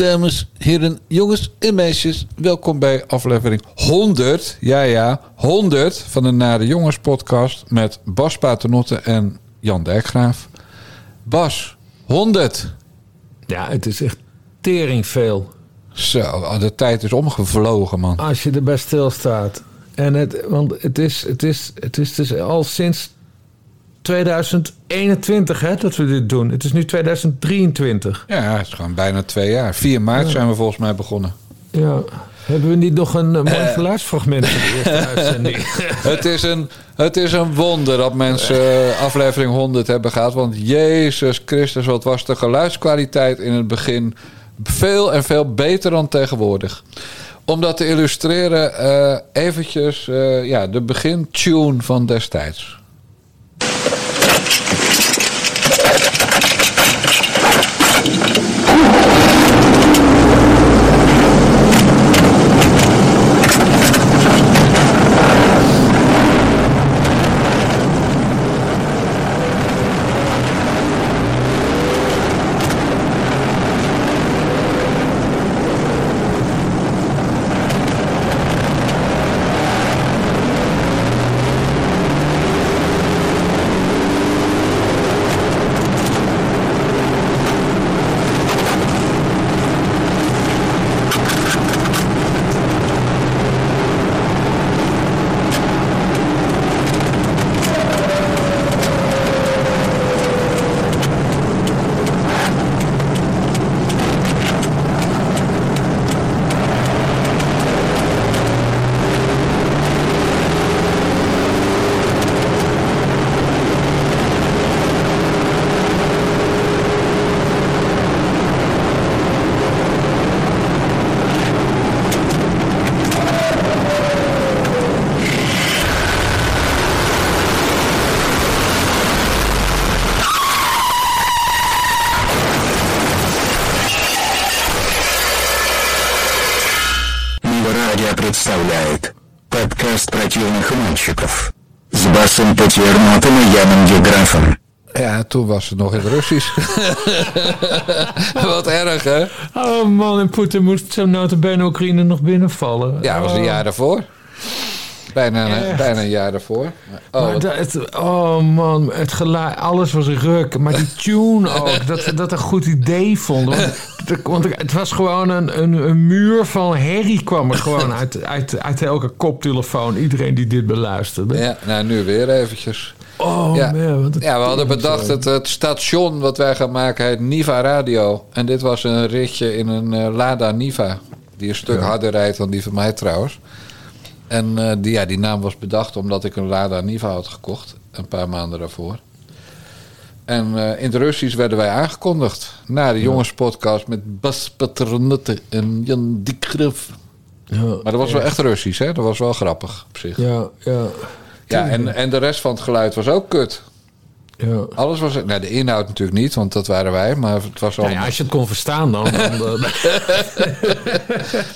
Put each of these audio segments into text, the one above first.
dames, heren, jongens en meisjes. Welkom bij aflevering 100. Ja, ja, 100 van de Nare Jongens podcast met Bas Paternotte en Jan Dijkgraaf. Bas, 100. Ja, het is echt tering veel. Zo, de tijd is omgevlogen, man. Als je erbij stilstaat. En het, want het is, het, is, het is dus al sinds 2021 hè, dat we dit doen. Het is nu 2023. Ja, het is gewoon bijna twee jaar. 4 maart zijn we volgens mij begonnen. Ja. Hebben we niet nog een, mooi geluidsfragment van de eerste uitzending? Het is, een, het is een wonder dat mensen eh, aflevering 100 hebben gehad. Want Jezus Christus, wat was de geluidskwaliteit in het begin veel en veel beter dan tegenwoordig. Om dat te illustreren, eh eventjes eh, ja, de begintune van destijds. Ja, toen was het nog in het Russisch. Wat erg, hè? Oh man, en Poetin moest zo notabene Oekraïne nog binnenvallen. Ja, dat was een Oh. jaar daarvoor. Bijna, een- Echt? bijna een jaar daarvoor. Oh, dat, het, oh man, het geluid, alles was ruk. Maar die tune ook, dat ze dat een goed idee vonden. Want, het was gewoon een, een, een muur van herrie kwam er gewoon uit, uit, uit elke koptelefoon. Iedereen die dit beluisterde. ja, nou, nu weer eventjes. Oh Ja. man, wat Ja, we hadden bedacht het, het station wat wij gaan maken heet Niva Radio. En dit was een ritje in een eh, Lada Niva. Die een stuk harder rijdt dan die van mij trouwens. En eh, die, ja, die naam was bedacht omdat ik een Lada Niva had gekocht. Een paar maanden daarvoor. En eh, in het Russisch werden wij aangekondigd. Na de jongenspodcast met Bas Paternotte en Jan Dikgrif. Ja, Maar dat was wel echt Russisch, hè? Dat was wel grappig op zich. ja, ja, Ja, en, en de rest van het geluid was ook kut. Ja. Alles was... Nou, de inhoud natuurlijk niet, want dat waren wij. Maar het was Nou allemaal... ja, als je het kon verstaan dan. dan eh,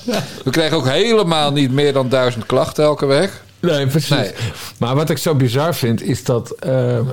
We kregen ook helemaal niet meer dan duizend klachten elke week. Nee, precies. Nee. Maar wat ik zo bizar vind, is dat, eh, eh,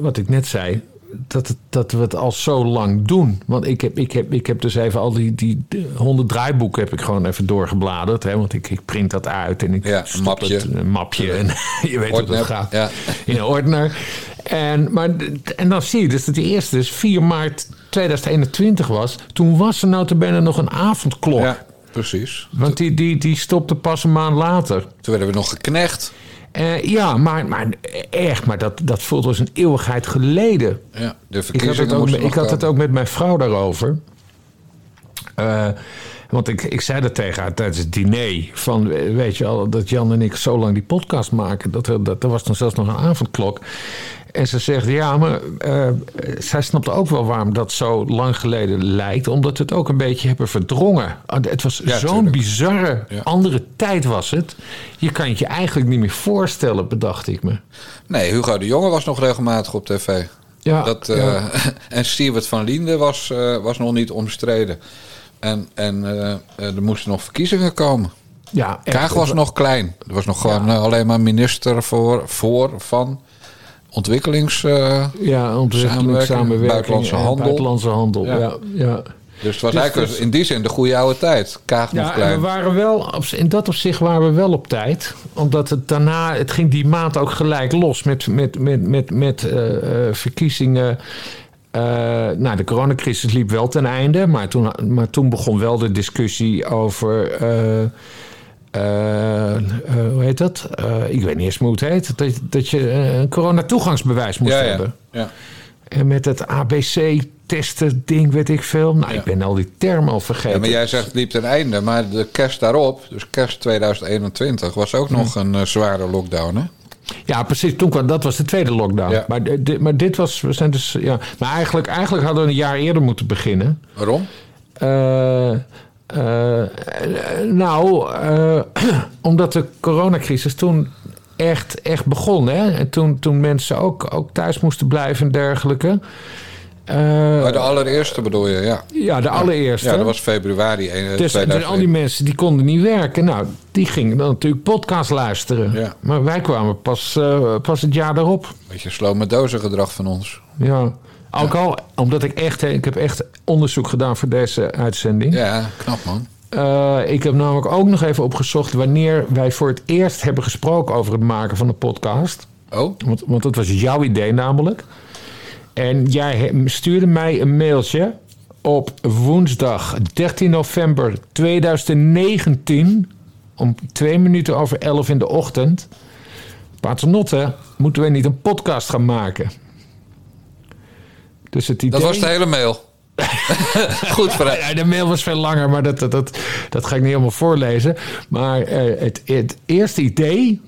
wat ik net zei, dat, dat we het al zo lang doen. Want ik heb, ik heb, ik heb dus even al die, die honderd draaiboeken heb ik gewoon even doorgebladerd. Hè, want ik, ik print dat uit en ik Ja, een stop mapje. Het, een mapje en je weet hoe dat gaat. ja. In een ordner. En, maar, en dan zie je dus dat de eerste dus 4 maart 2021 was. Toen was er notabene nog een avondklok. Ja, precies. Want die, die, die stopte pas een maand later. Toen werden we nog geknecht. Eh, ja, maar, maar echt, maar dat, dat voelt als een eeuwigheid geleden. Ja, de Ik had, het ook, ik had het ook met mijn vrouw daarover. Eh, want ik, ik zei dat tegen haar tijdens het diner. Van, weet je al, dat Jan en ik zo lang die podcast maken. Dat er, dat, er was dan zelfs nog een avondklok. En ze zegt, ja, maar eh, zij snapte ook wel waarom dat zo lang geleden lijkt. Omdat we het ook een beetje hebben verdrongen. Ah, Het was Ja, zo'n bizarre, Ja. andere tijd was het. Je kan het je eigenlijk niet meer voorstellen, bedacht ik me. Nee, Hugo de Jonge was nog regelmatig op tv. Ja, Dat, eh, ja. En Siewert van Liende was, eh, was nog niet omstreden. En, en er moesten nog verkiezingen komen. ja. Kaag was nog klein. Er was nog gewoon alleen maar minister voor, voor van ontwikkelings... eh, Ja, ontwikkeling, Samenwerking, samenwerking, buitenlandse en handel. buitenlandse handel. Ja. Ja. Dus het was Dus eigenlijk dus- in die zin de goede oude tijd. Kaag nog Ja, en klein. we waren wel, op- in dat opzicht waren we wel op tijd. Omdat het daarna, het ging die maand ook gelijk los met, met, met, met, met eh, eh, verkiezingen. Eh, nou, de coronacrisis liep wel ten einde. Maar toen, maar toen begon wel de discussie over. Hoe heet dat? Eh, ik weet niet eens hoe het heet. Dat, dat je eh, een coronatoegangsbewijs moest ja, hebben. ja. En met het ABC-testen ding, weet ik veel. Nou, Ja. ik ben al die termen al vergeten. Ja, maar jij zegt liep ten einde. Maar de kerst daarop, dus kerst 2021, was ook nog een eh, zware lockdown. Hè? Ja, precies. Toen kwam, dat was de tweede lockdown. Ja. Maar, di- di- maar dit was, we zijn dus, ja. Maar eigenlijk, eigenlijk hadden we een jaar eerder moeten beginnen. Waarom? Eh, eh, nou, eh, omdat de coronacrisis toen echt, echt begon. Hè? En toen, toen mensen ook, ook thuis moesten blijven en dergelijke. Maar de allereerste bedoel je, ja. ja, de allereerste. Ja, dat was februari eh, Dus, dus 2001. al die mensen die konden niet werken. Nou, die gingen dan natuurlijk podcast luisteren. Ja. Maar wij kwamen pas, pas het jaar daarop. Beetje slow met dozen gedrag van ons. Ja. Ook al, omdat ik echt, ik heb echt onderzoek gedaan voor deze uitzending. Ja, knap man. Eh, ik heb namelijk ook nog even opgezocht wanneer wij voor het eerst hebben gesproken over het maken van een podcast. Oh, Want, want dat was jouw idee namelijk. En jij stuurde mij een mailtje op woensdag 13 november 2019 om twee minuten over elf in de ochtend. Paternotte, moeten we niet een podcast gaan maken? Dus het idee... dat was de hele mail. Goed vooruit. Ja, de mail was veel langer, maar dat, dat, dat, dat ga ik niet helemaal voorlezen. Maar eh, het, het eerste idee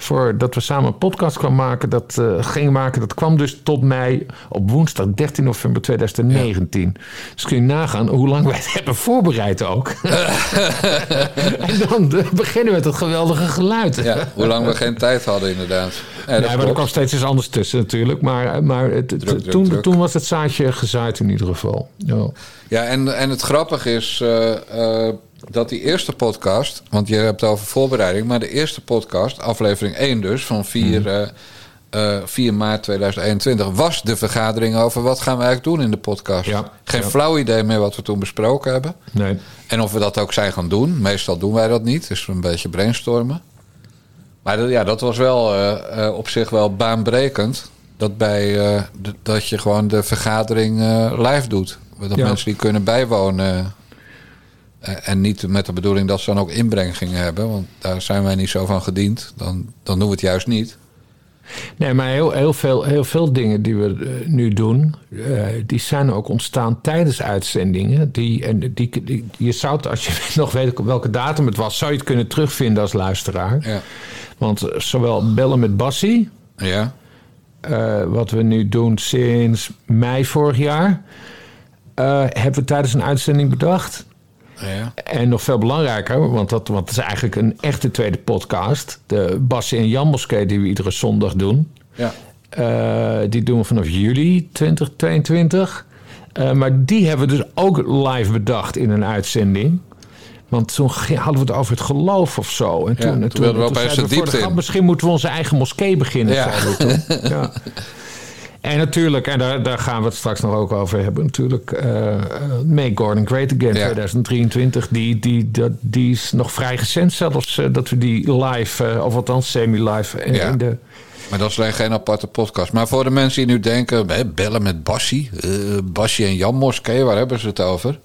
voor dat we samen een podcast kwamen maken, dat uh, gingen maken, dat kwam dus tot mij op woensdag 13 november 2019. Dus kun je nagaan hoe lang wij het hebben voorbereid ook. en dan beginnen we met dat geweldige geluid. Ja, hoe lang we geen tijd hadden inderdaad. Ja, Ja, maar er kwam steeds iets anders tussen natuurlijk. Maar, maar het, Druk, druk, toen, druk. toen was het zaadje gezaaid in ieder geval. Ja. Ja, en, en het grappige is uh, uh, dat die eerste podcast... want je hebt het over voorbereiding... maar de eerste podcast, aflevering 1 dus... van 4, mm. uh, 4 maart 2021... was de vergadering over wat gaan we eigenlijk doen in de podcast. Ja, Geen ja. flauw idee meer wat we toen besproken hebben. Nee. En of we dat ook zijn gaan doen. Meestal doen wij dat niet. Dus een beetje brainstormen. Maar dat, ja, dat was wel uh, op zich wel baanbrekend. Dat, bij, uh, dat je gewoon de vergadering live doet. Dat ja. mensen die kunnen bijwonen. En niet met de bedoeling dat ze dan ook inbreng gingen hebben. Want daar zijn wij niet zo van gediend. Dan, dan doen we het juist niet. Nee, maar heel, heel, veel, heel veel dingen die we uh, nu doen, uh, die zijn ook ontstaan tijdens uitzendingen. Die, en die, die, je zou het, als je nog weet op welke datum het was, zou je het kunnen terugvinden als luisteraar. Ja. Want zowel Bellen met Bassie, ja. uh, wat we nu doen sinds mei vorig jaar, eh, hebben we tijdens een uitzending bedacht. Ja. En nog veel belangrijker, want dat, want dat is eigenlijk een echte tweede podcast. De Bassie en Jan Moskee die we iedere zondag doen. Ja. Uh, die doen we vanaf juli 2022. Uh, maar die hebben we dus ook live bedacht in een uitzending. Want toen hadden we het over het geloof of zo. En toen, ja, toen, we opeens de diepte de grap, Misschien moeten we onze eigen moskee beginnen. Ja. En natuurlijk, en daar, daar, gaan we het straks nog ook over hebben, natuurlijk. Uh, Make Gordon Great Again ja. 2023. Die, die, dat, die is nog vrij recent zelfs uh, dat we die live, uh, of althans semi-live. Ja. In de... Maar dat is alleen geen aparte podcast. Maar voor de mensen die nu denken, hè, bellen met Bassie. Bassie en Jan Moskee, waar hebben ze het over?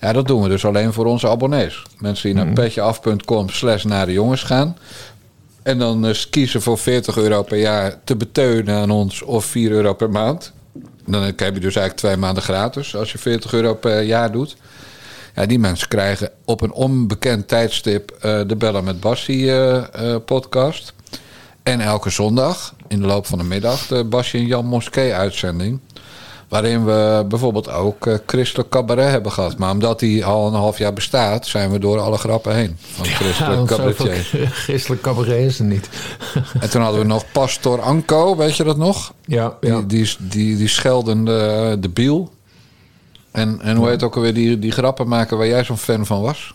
Ja, dat doen we dus alleen voor onze abonnees. Mensen die naar mm. petjeaf.com slash naar de jongens gaan. En dan uh, kiezen voor 40 euro per jaar te beteunen aan ons of 4 euro per maand. Dan heb je dus eigenlijk twee maanden gratis als je 40 euro per jaar doet. Ja, die mensen krijgen op een onbekend tijdstip uh, de Bellen met Bassie uh, podcast. En elke zondag in de loop van de middag de Bassie en Jan Moskee uitzending. Waarin we bijvoorbeeld ook uh, Christelijk Cabaret hebben gehad. Maar omdat die al een half jaar bestaat, zijn we door alle grappen heen. Van Christelijk ja. Christelijk Cabaret is er niet. en toen hadden we nog Pastor Anko, weet je dat nog? Ja. ja. Die, die, die, die scheldende de biel. En, en hoe heet ook alweer die, die grappen maken waar jij zo'n fan van was?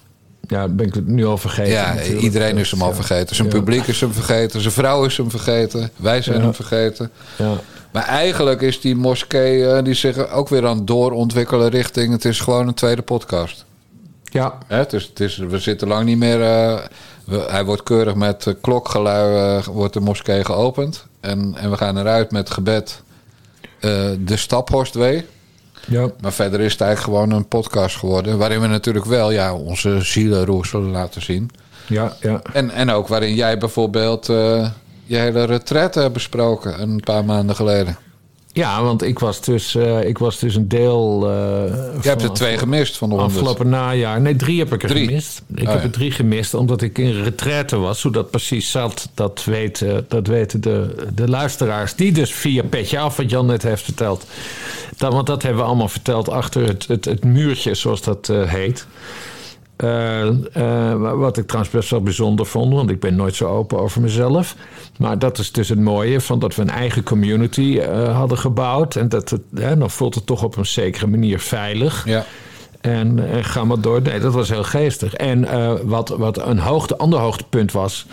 Ja, ben ik het nu al vergeten. Ja, natuurlijk. iedereen is hem al vergeten. Zijn Ja. publiek is hem vergeten. Zijn vrouw is hem vergeten. Wij zijn Ja. hem vergeten. Ja. Maar eigenlijk is die moskee eh, die zich ook weer aan het doorontwikkelen richting... het is gewoon een tweede podcast. Ja, Hè, het is, het is, we zitten lang niet meer... eh, we- hij wordt keurig met klokgelui eh, wordt de moskee geopend. En, en we gaan eruit met gebed de Staphorstwee. Ja. Maar verder is het eigenlijk gewoon een podcast geworden... waarin we natuurlijk wel ja, onze zielenroes zullen laten zien... ja, ja. En, en ook waarin jij bijvoorbeeld eh, je hele retraite hebt besproken een paar maanden geleden. Ja, want ik was dus, eh, ik was dus een deel. eh Je hebt er twee gemist van de honderd. Afgelopen najaar. Nee, drie heb ik er Drie? gemist. Ik Oh, heb ja. er drie gemist omdat ik in retraite was. Hoe dat precies zat, dat weten, dat weten de, de luisteraars. Die dus via Petje Af, wat Jan net heeft verteld. Dat, want dat hebben we allemaal verteld achter het, het, het muurtje, zoals dat eh, heet. Eh, eh, wat ik trouwens best wel bijzonder vond, want ik ben nooit zo open over mezelf. Maar dat is dus het mooie van dat we een eigen community hadden gebouwd. En dat het, hè, dan voelt het toch op een zekere manier veilig. Ja. En, en ga maar door. Nee, dat was heel geestig. En wat, wat een hoogte, ander hoogtepunt was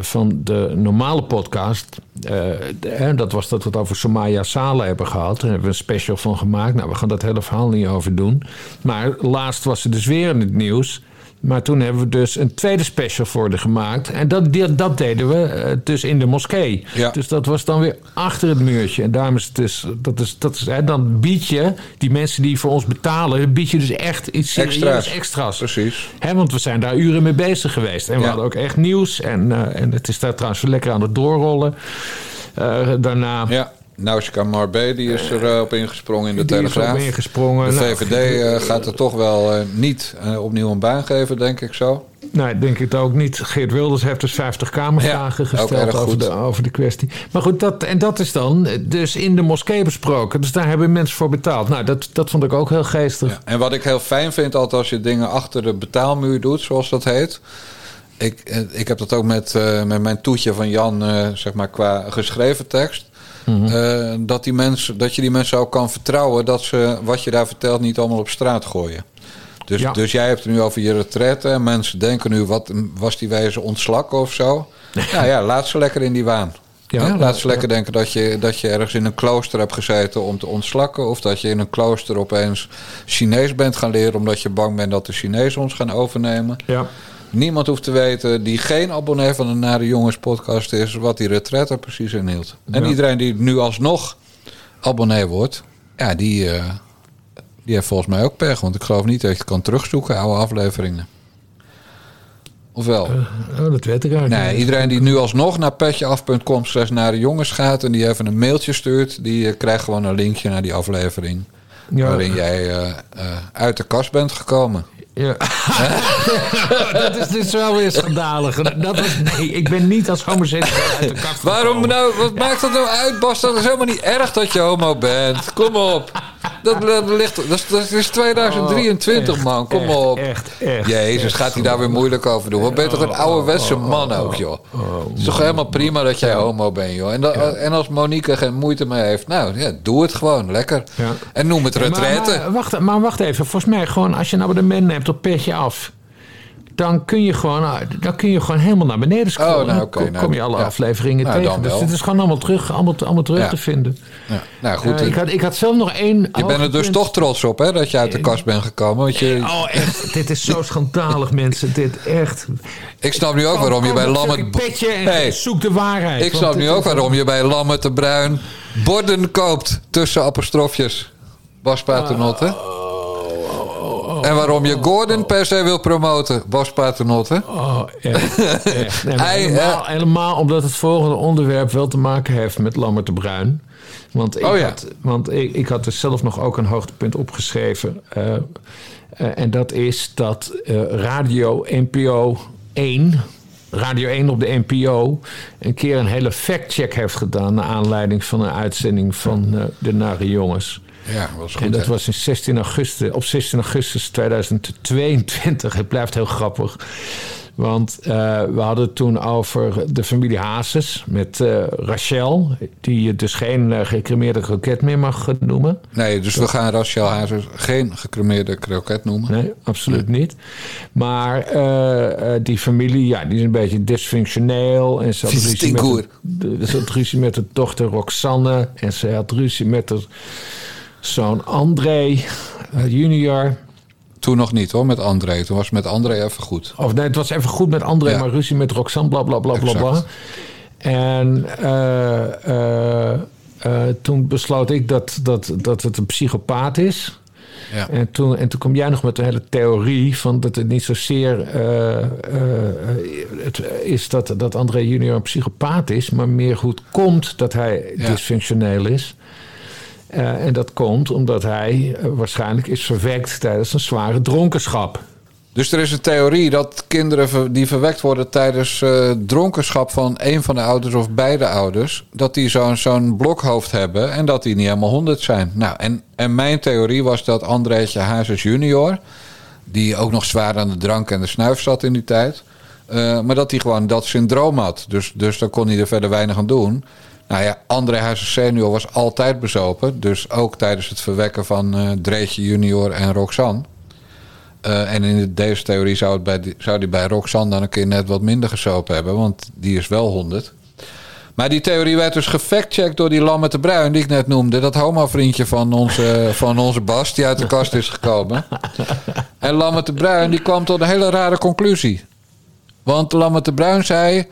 van de normale podcast. eh, dat was dat we het over Somaya Sala hebben gehad. Daar hebben we een special van gemaakt. Nou, we gaan dat hele verhaal niet over doen. Maar laatst was ze dus weer in het nieuws. Maar toen hebben we dus een tweede special voor haar gemaakt. En dat, dat deden we eh, dus in de moskee. Ja. Dus dat was dan weer achter het muurtje. En daarom is het dus... Dat is, dat is, hè, dan bied je die mensen die voor ons betalen... bied je dus echt iets serieus Extra's. extra's. Precies. Hè, want we zijn daar uren mee bezig geweest. En we Ja. hadden ook echt nieuws. En, eh, en het is daar trouwens lekker aan het doorrollen. Eh, daarna... Ja. Naushka Marbé die is er eh, ingesprongen in de Die Telegraaf. ingesprongen. De Nou, VVD eh, gaat er toch wel eh, niet opnieuw een baan geven, denk ik zo. Nee, denk ik het ook niet. Geert Wilders heeft dus 50 kamervragen Ja, gesteld over de, over de kwestie. Maar goed, dat, en dat is dan dus in de moskee besproken. Dus daar hebben mensen voor betaald. Nou, dat, dat vond ik ook heel geestig. Ja. En wat ik heel fijn vind, altijd als je dingen achter de betaalmuur doet, zoals dat heet. Ik, ik heb dat ook met, met mijn toetje van Jan, zeg maar, qua geschreven tekst. Eh, dat, die mensen, dat je die mensen ook kan vertrouwen dat ze wat je daar vertelt niet allemaal op straat gooien. Dus, Ja. dus jij hebt het nu over je retraite. En mensen denken nu, wat was die wijze ontslakken of zo? Nou ja, laat ze lekker in die waan. Ja, laat ze lekker denken dat je, dat je ergens in een klooster hebt gezeten om te ontslakken. Of dat je in een klooster opeens Chinees bent gaan leren omdat je bang bent dat de Chinezen ons gaan overnemen. Ja. Niemand hoeft te weten die geen abonnee van de Nare Jongens podcast is, wat die retraite precies inhield. En Ja. iedereen die nu alsnog abonnee wordt, ja, die, eh, die heeft volgens mij ook pech. Want ik geloof niet dat je kan terugzoeken, oude afleveringen. Ofwel? Oh, dat weet ik eigenlijk Nee, niet. iedereen die nu alsnog naar petjeaf.com slash naar de jongens gaat en die even een mailtje stuurt, die eh, krijgt gewoon een linkje naar die aflevering. Ja. Waarin jij eh, eh, uit de kast bent gekomen. Ja. dat is dus wel weer schandalig. Dat was, nee, ik ben niet als homoseksueel uit de kast Waarom nou? Wat maakt dat nou uit, Bas? Dat is helemaal niet erg dat je homo bent. Kom op. Dat, dat, ligt, dat, is, dat is 2023, Oh, echt, man. Kom echt, op. Echt, echt. Jezus, gaat hij daar weer moeilijk over doen? Wat ben je toch een ouderwetse man ook, joh? Het is toch helemaal prima dat jij homo bent, joh? En, dat, en als Monique er geen moeite mee heeft, nou, ja, doe het gewoon. Lekker. Ja. En noem het Maar, retraite. maar, wacht, maar wacht even. Volgens mij gewoon als je een abonnement neemt op petje af. Dan kun je gewoon, dan kun je gewoon helemaal naar beneden scrollen. Oh, nou, Dan oké, kom, nou, kom je alle afleveringen Nou, tegen. dan Dus het is gewoon allemaal terug, allemaal, allemaal terug Ja. te vinden. Ja. Nou goed, Eh, ik, had, ik had zelf nog één. je bent er dus toch trots op, hè? Dat je uit de kast bent gekomen. Want je, Oh, echt. dit is zo schandalig, mensen. Dit echt. ik snap nu ook waarom je bij Lammert... Petje en Hey. zoek de waarheid. Ik snap nu ook waarom je bij Lammert de Bruin borden koopt tussen apostrofjes. Bas Paternotte. En waarom je Gordon per se wil promoten, Bas Paternotte. Oh, echt. echt. Nee, maar Hij, helemaal, eh, helemaal omdat het volgende onderwerp wel te maken heeft met Lammert de Bruin. Want, ik, Oh ja. had, want ik, ik had dus zelf nog ook een hoogtepunt opgeschreven. eh, en dat is dat Radio NPO 1, Radio 1 op de NPO, een keer een hele factcheck heeft gedaan. naar aanleiding van een uitzending van De Nare Jongens. Ja, was goed. En dat hè? was in 16 augustus, op 16 augustus 2022. Het blijft heel grappig. Want eh, we hadden het toen over de familie Hazes met eh, Rachel, die je dus geen uh, gecremeerde kroket meer mag noemen. Nee, dus we gaan Rachel Hazes geen gecremeerde kroket noemen. Nee, absoluut niet. Maar uh, uh, die familie, ja, die is een beetje dysfunctioneel. En ze had, ruzie met, de, ze had ruzie met de dochter Roxanne. En ze had ruzie met de zoon André uh, junior. Toen nog niet hoor, met André. Toen was het met André even goed. Of nee, het was even goed met André, ja. maar ruzie met Roxanne, bla bla bla bla bla. En toen besloot ik dat, dat, dat het een psychopaat is. Ja. En, toen, en toen kwam jij nog met een hele theorie van dat het niet zozeer het is dat, dat André junior een psychopaat is, maar meer goed komt dat hij ja. dysfunctioneel is. Uh, en dat komt omdat hij waarschijnlijk is verwekt tijdens een zware dronkenschap. Dus er is een theorie dat kinderen die verwekt worden tijdens uh, dronkenschap van een van de ouders of beide ouders, dat die zo'n blokhoofd hebben en dat die niet helemaal honderd zijn. Nou, en, en mijn theorie was dat Andreetje Hazes junior, die ook nog zwaar aan de drank en de snuif zat in die tijd, maar dat hij gewoon dat syndroom had. Dus, dus daar kon hij er verder weinig aan doen. Nou ja, André Hazes senior was altijd bezopen. Dus ook tijdens het verwekken van uh, Dreetje junior en Roxanne. Uh, en in deze theorie zou, het bij die, zou die bij Roxanne dan een keer net wat minder gesopen hebben. Want die is wel 100. Maar die theorie werd dus gefactcheckt door die Lamme de Bruin, die ik net noemde. Dat homo-vriendje van onze, van onze Bas, die uit de kast is gekomen. En Lamme de Bruin, die kwam tot een hele rare conclusie. Want Lamme de Bruin zei...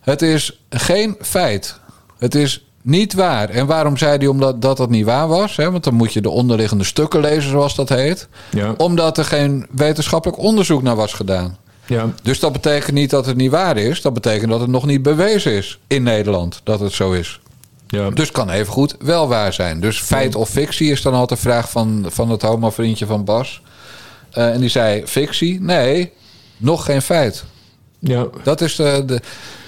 Het is geen feit. Het is niet waar. En waarom zei hij omdat dat, dat niet waar was? Hè? Want dan moet je de onderliggende stukken lezen, zoals dat heet. Ja. Omdat er geen wetenschappelijk onderzoek naar was gedaan. Ja. Dus dat betekent niet dat het niet waar is. Dat betekent dat het nog niet bewezen is in Nederland dat het zo is. Ja. Dus kan evengoed wel waar zijn. Dus feit of fictie is dan altijd de vraag van, van het homo-vriendje van Bas. Uh, en die zei fictie? Nee, nog geen feit. Ja. Dat is de, de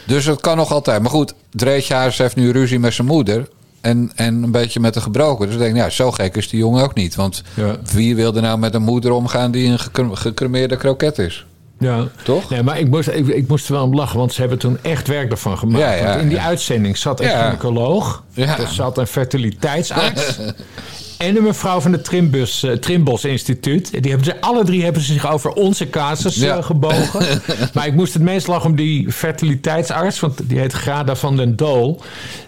dus het kan nog altijd. Maar goed, Dreetje Hazes heeft nu ruzie met zijn moeder. En, en een beetje met de gebroken. Dus ik denk, ja, zo gek is die jongen ook niet. Want ja. wie wilde nou met een moeder omgaan die een gecremeerde kroket is? Ja. Toch? Nee, maar ik moest, ik, ik moest er wel om lachen, want ze hebben toen echt werk ervan gemaakt. Ja, ja, want in die ja. uitzending zat een gynaecoloog, Ja. er zat een fertiliteitsarts en een mevrouw van het Trimbus, eh, Trimbos Instituut. Die hebben ze, alle drie hebben ze zich over onze casus Ja. eh, gebogen. maar ik moest het meest lachen om die fertiliteitsarts, want die heet Grada van den Dool.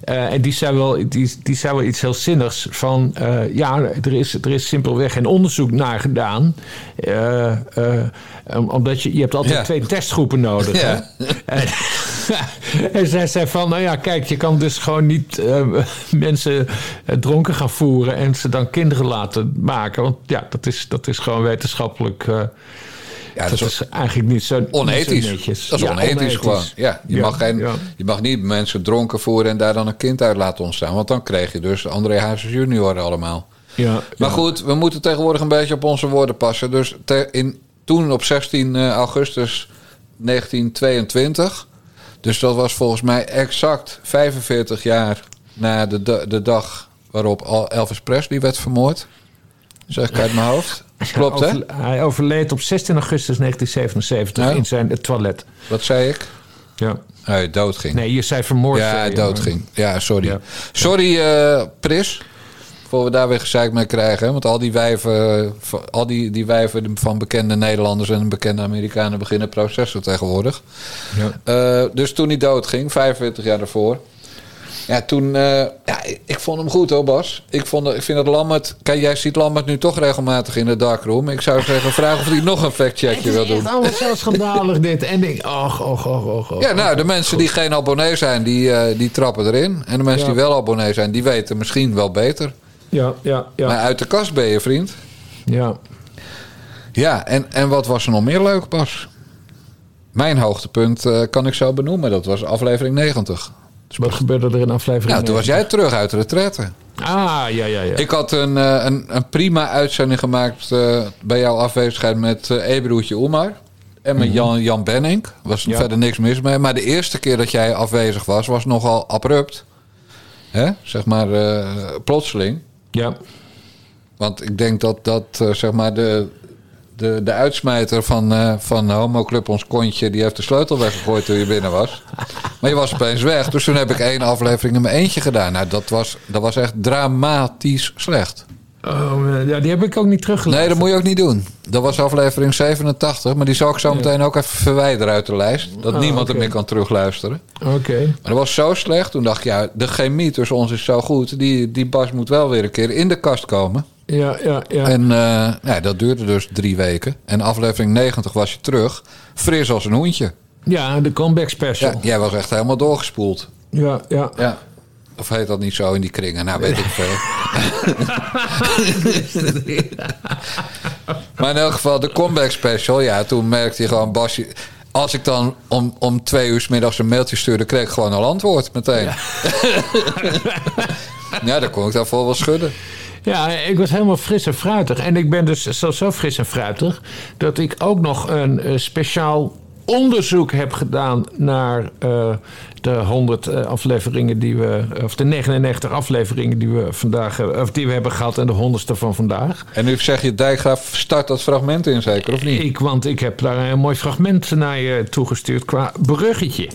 Eh, en die zei, wel, die, die zei wel iets heel zinnigs van... ja, er is, er is simpelweg geen onderzoek naar gedaan. Om- omdat je, je hebt altijd Ja. twee testgroepen nodig. Ja. Hè? En, zij zei van, nou ja, kijk, je kan dus gewoon niet eh, mensen eh, dronken gaan voeren en ze dan kinderen laten maken. Want ja, dat is, dat is gewoon wetenschappelijk. eh, Ja, dat, dat is, eigenlijk niet zo, niet zo Onethisch. Dat is Ja, onethisch, gewoon. Ja, je, Ja, mag geen, je mag niet mensen dronken voeren en daar dan een kind uit laten ontstaan. Want dan kreeg je dus André Hazes junior allemaal. Ja, Maar goed, we moeten tegenwoordig een beetje op onze woorden passen. Dus te- in, toen op 16 augustus 1922... dus dat was volgens mij exact 45 jaar na de, de dag waarop Elvis Presley werd vermoord. Zeg ik uit mijn hoofd. Klopt, hè? Hij overleed op 16 augustus 1977 Ja. in zijn toilet. Wat zei ik? Ja. Hij doodging. Nee, je zei vermoord. Ja, je, doodging. Ja, sorry. Ja. Sorry, eh, Pris. Voor we daar weer gezeik mee krijgen. hè. Want al die wijven, al die, die wijven van bekende Nederlanders en bekende Amerikanen beginnen processen tegenwoordig. Ja. Eh, dus toen hij doodging, 45 jaar daarvoor. Ja, toen. eh, ja, ik, vond hem goed hoor, Bas. Ik, vond, ik vind dat Lammert. Kijk, jij ziet Lammert nu toch regelmatig in de darkroom. Ik zou zeggen, vraag of hij nog een factcheckje wil Het is doen. allemaal zo schandalig dit. En ik, och, och, och, och, och. Ja, nou, de mensen die geen abonnee zijn, die, eh, die trappen erin. En de mensen Ja. die wel abonnee zijn, die weten misschien wel beter. Ja, ja, ja. Maar uit de kast ben je, vriend. ja. Ja, en, en wat was er nog meer leuk, Bas? Mijn hoogtepunt eh, kan ik zo benoemen. Dat was aflevering 90. Wat gebeurde er in aflevering Nou, toen was jij terug uit de retraite. Ah, ja, ja, ja. Ik had een, eh, een, een prima uitzending gemaakt eh, bij jouw afwezigheid met Ebroetje Oemar. En met Jan, Jan Benning. Was er Ja. verder niks mis mee. Maar de eerste keer dat jij afwezig was, was nogal abrupt. Hè? Zeg maar plotseling. Ja. Want ik denk dat, dat eh, zeg maar de, de, de uitsmijter van, eh van Homo Ons Kontje... die heeft de sleutel weggegooid toen je binnen was. Maar je was opeens weg. Dus toen heb ik één aflevering in mijn eentje gedaan. Nou, dat was, dat was echt dramatisch slecht. Oh, ja, die heb ik ook niet teruggelegd. Nee, dat moet je ook niet doen. Dat was aflevering 87. Maar die zal ik zo meteen ook even verwijderen uit de lijst. Dat Ah, niemand er meer kan terugluisteren. Oké. Maar dat was zo slecht. Toen dacht ik, ja, de chemie tussen ons is zo goed. Die, die Bas moet wel weer een keer in de kast komen. Ja, ja, ja. En eh, ja, dat duurde dus drie weken. En aflevering 90 was je terug. Fris als een hoentje. Ja, de comeback special. Ja, jij was echt helemaal doorgespoeld. Ja, ja. Ja. Of heet dat niet zo in die kringen? Nou, weet ik veel. maar in elk geval, de comeback special. Ja, toen merkte je gewoon, Basje... Als ik dan om, om twee uur 's middags een mailtje stuurde... kreeg ik gewoon al antwoord meteen. Ja, dan kon ik daarvoor wel schudden. Ja, ik was helemaal fris en fruitig. En ik ben dus zo, zo fris en fruitig... dat ik ook nog een eh, speciaal onderzoek heb gedaan... naar eh, de 100 eh, afleveringen die we... of de 99 afleveringen die we vandaag hebben... of die we hebben gehad en de 100ste van vandaag. En nu zeg je, Dijkgraaf start dat fragment in zeker, of niet? Ik, want ik heb daar een mooi fragment naar je toegestuurd qua bruggetje.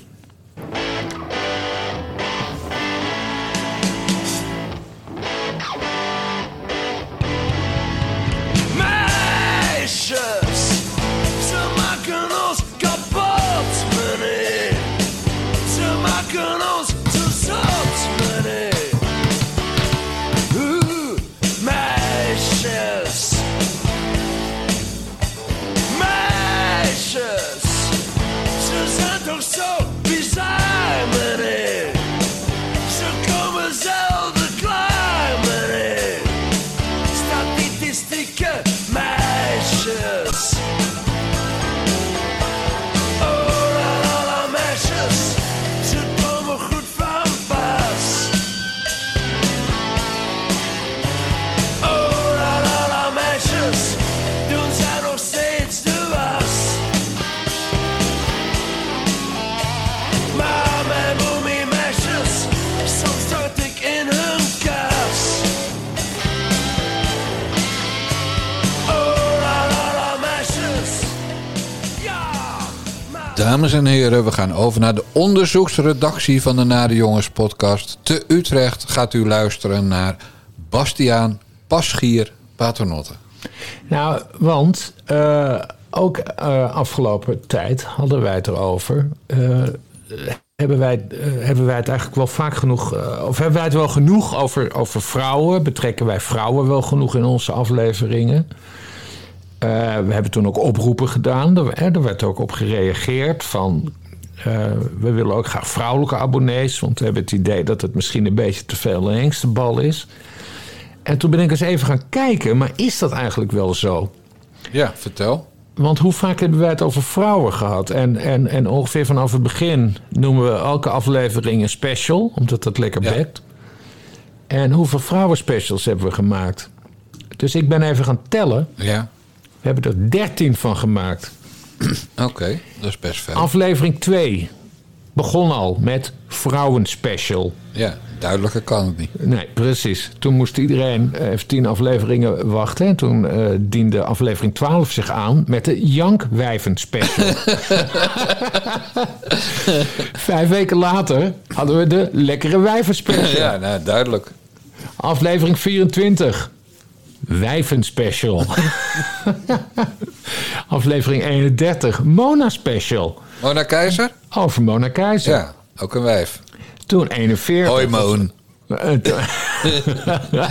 Dames en heren, we gaan over naar de onderzoeksredactie van de Nare Jongens podcast. Te Utrecht gaat u luisteren naar Bastiaan Paschier Paternotte. Nou, want eh, ook eh, afgelopen tijd hadden wij het erover. eh, hebben, wij, hebben wij het eigenlijk wel vaak genoeg. of hebben wij het wel genoeg over, over vrouwen? Betrekken wij vrouwen wel genoeg in onze afleveringen? Eh, we hebben toen ook oproepen gedaan. Er, er werd ook op gereageerd van. eh, we willen ook graag vrouwelijke abonnees. Want we hebben het idee dat het misschien een beetje te veel een hengstenbal is. En toen ben ik eens even gaan kijken, maar is dat eigenlijk wel zo? Ja, vertel. Want hoe vaak hebben wij het over vrouwen gehad? En, en, en ongeveer vanaf het begin noemen we elke aflevering een special, omdat dat lekker Ja. bekt. En hoeveel vrouwenspecials hebben we gemaakt? Dus ik ben even gaan tellen. Ja, We hebben er 13 van gemaakt. oké, dat is best veel. Aflevering 2 begon al met vrouwenspecial. Ja, duidelijker kan het niet. Nee, precies. Toen moest iedereen eh, even tien afleveringen wachten. En toen eh, diende aflevering 12 zich aan met de Jankwijven special. Vijf weken later hadden we de Lekkere Wijven special. Ja, nou, duidelijk. Aflevering 24. Wijven special. aflevering 31. Mona special. Mona Keizer? Over Mona Keizer. Ja, ook een wijf. Toen 41. Hoi, Moon. To-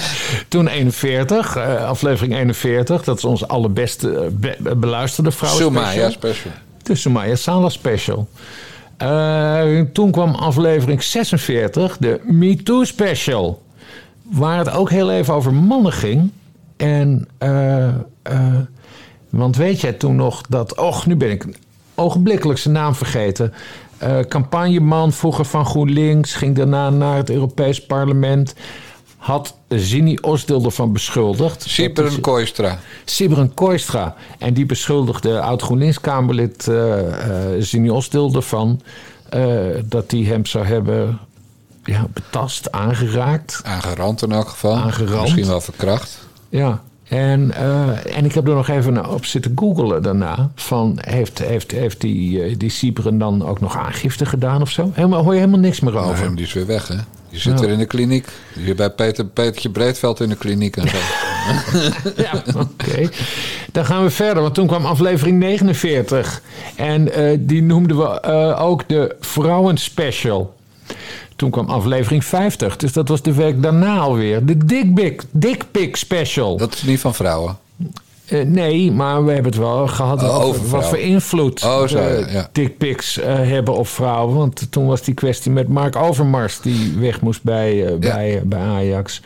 Toen 41, eh, aflevering 41. Dat is onze allerbeste eh, be- beluisterde vrouw. Sumaya special. De Sumaya Sala special. Eh, toen kwam aflevering 46, de Me Too special. Waar het ook heel even over mannen ging. En, eh, want weet jij toen nog dat... Och, nu ben ik ogenblikkelijk zijn naam vergeten. Eh, campagneman, vroeger van GroenLinks... ging daarna naar het Europees Parlement... had Zini Osdil ervan beschuldigd. Sieper dat en hij- Kooistra. Sibren Kooistra. En die beschuldigde oud-GroenLinks-Kamerlid uh, Zini Osdil ervan... dat hij hem zou hebben ja, betast, aangeraakt. Aangerand in elk geval. Aangerand. Misschien wel verkracht. Ja. En, eh, en ik heb er nog even op zitten googelen daarna. Van, heeft, heeft, heeft die, eh, die Cyperen dan ook nog aangifte gedaan of zo? Helemaal, hoor je helemaal niks meer over. Nee, die is weer weg, hè? Die zit Ja. er in de kliniek. Die zit bij Peter, Petertje Breedveld in de kliniek en zo. Ja, oké. Dan gaan we verder, want toen kwam aflevering 49. En eh, die noemden we ook de Vrouwenspecial. Toen kwam aflevering 50, dus dat was de week daarna alweer. De Dick Dick Special. Dat is niet van vrouwen. Eh, nee, maar we hebben het wel gehad Oh, over wat voor invloed Oh, zo, eh, ja, ja. dickpics eh, hebben op vrouwen. Want toen was die kwestie met Mark Overmars die weg moest bij, bij, bij Ajax.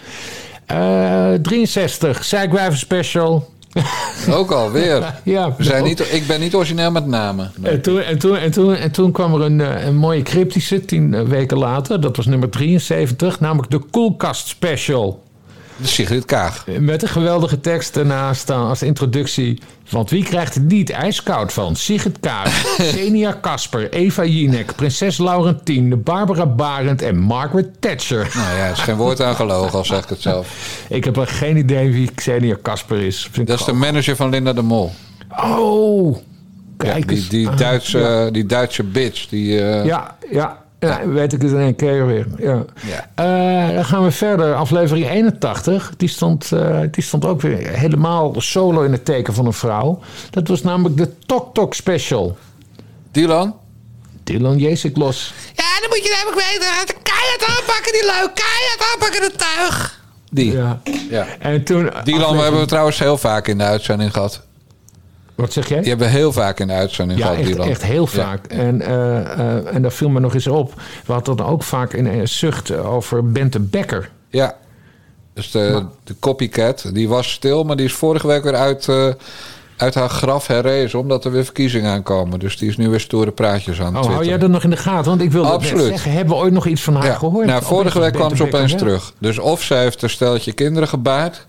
Eh 63, Zijkwijven Special. Ook alweer. Ja, We zijn niet, ik ben niet origineel met namen. En toen, en, toen, en, toen, en toen kwam er een, eh, een mooie cryptische tien eh, weken later. Dat was nummer 73, namelijk de Koelkast Special. De Sigrid Kaag. Met een geweldige tekst ernaast staan als introductie. Want wie krijgt het niet ijskoud van? Sigrid Kaag, Xenia Kasper, Eva Jinek, Prinses Laurentien, Barbara Barend en Margaret Thatcher. Nou ja, er is geen woord aan gelogen, al zeg ik het zelf. Ik heb er geen idee wie Xenia Kasper is. Vind Dat is de manager van Linda de Mol. Oh, Ja, kijk die, Ah, Duitse, ja. die Duitse bitch. Die, eh, Ja, ja, ja, weet ik het in één keer weer. Ja. Ja. Eh, dan gaan we verder. Aflevering 81, die stond, eh, die stond ook weer helemaal solo in het teken van een vrouw. Dat was namelijk de Tok Tok Special. Dylan? Dylan Jezik los. Ja, dan moet je namelijk weten. Keihard aanpakken die leuk. Keihard aanpakken de tuig. Die. Ja. Ja. En toen... Dylan aflevering- hebben we trouwens heel vaak in de uitzending gehad. Wat zeg jij? Die hebben we heel vaak in de uitzending Ja, gehad, echt, echt heel Ja. vaak. En, eh, en daar viel me nog eens op. We hadden dan ook vaak een, een zucht over Bente Becker. Ja. Dus de, de copycat, die was stil, maar die is vorige week weer uit, eh, uit haar graf herrezen, omdat er weer verkiezingen aankomen. Dus die is nu weer stoere praatjes aan het Oh, hou jij dat nog in de gaten? Want ik wilde Absoluut. zeggen, hebben we ooit nog iets van haar Ja. gehoord? Nou, vorige week kwam ze opeens terug. Dus of zij heeft een steltje kinderen gebaard,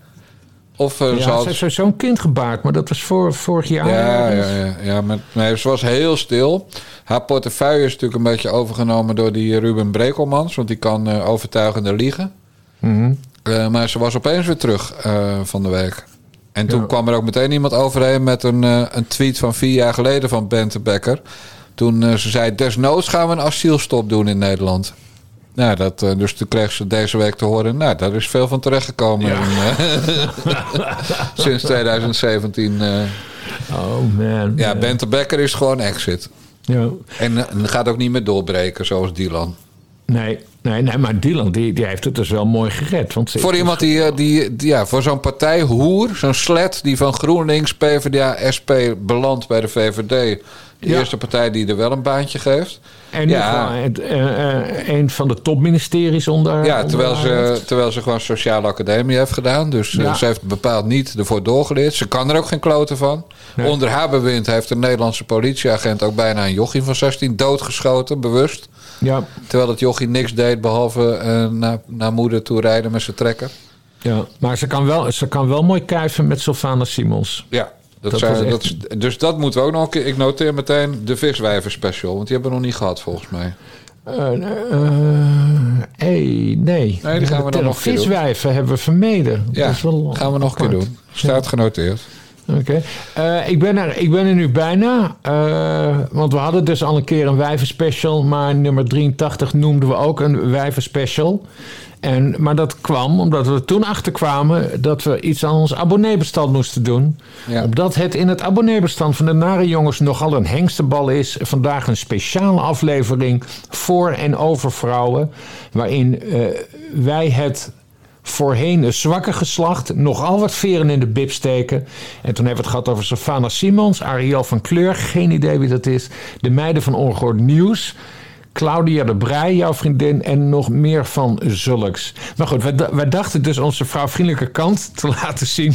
of eh, Ja, ze had... een kind gebaard, maar dat was voor, vorig jaar. Ja, ja, ja, ja maar, nee, ze was heel stil. Haar portefeuille is natuurlijk een beetje overgenomen door die Ruben Brekelmans, want die kan eh, overtuigender liegen. Mhm. Eh, maar ze was opeens weer terug eh, van de week. En toen Ja. kwam er ook meteen iemand overheen met een, eh, een tweet van vier jaar geleden van Bente Becker. Toen eh, ze zei, desnoods gaan we een asielstop doen in Nederland. Nou, dat, eh, dus toen kreeg ze deze week te horen, nou, daar is veel van terechtgekomen in, eh, sinds 2017. eh. Oh man. Ja, Bente Becker is gewoon exit. Ja. En, en gaat ook niet meer doorbreken, zoals Dylan. Nee, nee, nee, maar Dylan die, die heeft het dus wel mooi gered. Want Voor iemand die, die, die- ja, voor zo'n partij hoer, zo'n slet die van GroenLinks, PvdA, SP belandt bij de VVD. De Ja. eerste partij die er wel een baantje geeft. En nu ja, gewoon het, eh, eh, een van de topministeries onder. ja terwijl, ze, terwijl ze gewoon sociale academie heeft gedaan. Dus eh, ze heeft bepaald niet ervoor doorgeleerd. Ze kan er ook geen kloten van. Nee. Onder haar bewind heeft een Nederlandse politieagent ook bijna een jochie van 16 doodgeschoten, bewust. Ja, Terwijl het jochie niks deed behalve eh, naar, naar moeder toe rijden met zijn trekker. ja, maar ze kan, wel, ze kan wel mooi kuiven met Sylvana Simons. Ja, dat Dat zijn, was echt- dat, is- dus dat moeten we ook nog een keer. Ik noteer meteen de viswijver special, want die hebben we nog niet gehad volgens mij. Eh, eh, hey, nee. Nee, die gaan we dan nog keer doen. Viswijven hebben we vermeden. Ja, Dat is wel gaan we nog een keer doen. Staat genoteerd. Oké. Eh, ik, ben er, ik ben er nu bijna. eh, want we hadden dus al een keer een wijvenspecial. Maar nummer 83 noemden we ook een wijvenspecial. En, maar dat kwam omdat we toen achterkwamen dat we iets aan ons abonneebestand moesten doen. Ja. Omdat het in het abonneebestand van de Nare Jongens nogal een hengstenbal is. Vandaag een speciale aflevering voor en over vrouwen. Waarin eh, wij het voorheen een zwakke geslacht nogal wat veren in de bib steken. En toen hebben we het gehad over Savannah Simons, Ariel van Kleur, geen idee wie dat is. De meiden van Ongehoord Nieuws. Claudia de Brij, jouw vriendin, en nog meer van zulks. Maar goed, wij, dachten dus onze vrouwvriendelijke kant te laten zien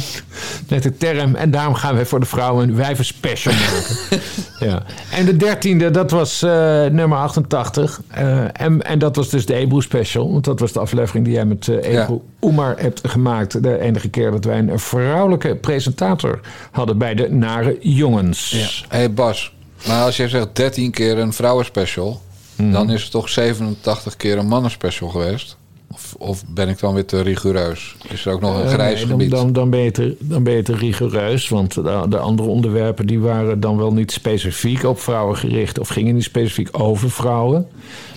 met de term. En daarom gaan wij voor de vrouwen een wijven special maken. ja. En de dertiende, dat was eh, nummer 88. Eh, en, en dat was dus de Ebro special. Want dat was de aflevering die jij met eh Ja. Ebro Oemar hebt gemaakt. De enige keer dat wij een vrouwelijke presentator hadden bij de Nare Jongens. Hé hey Bas, maar als jij zegt 13 keer een vrouwenspecial, Mhm. dan is het toch 87 keer een mannenspecial geweest? Of, of ben ik dan weer te rigoureus? Is er ook nog een Eh, grijs nee, gebied? dan, dan, ben je te, dan ben je te rigoureus. Want de, de andere onderwerpen die waren dan wel niet specifiek op vrouwen gericht. Of gingen niet specifiek over vrouwen.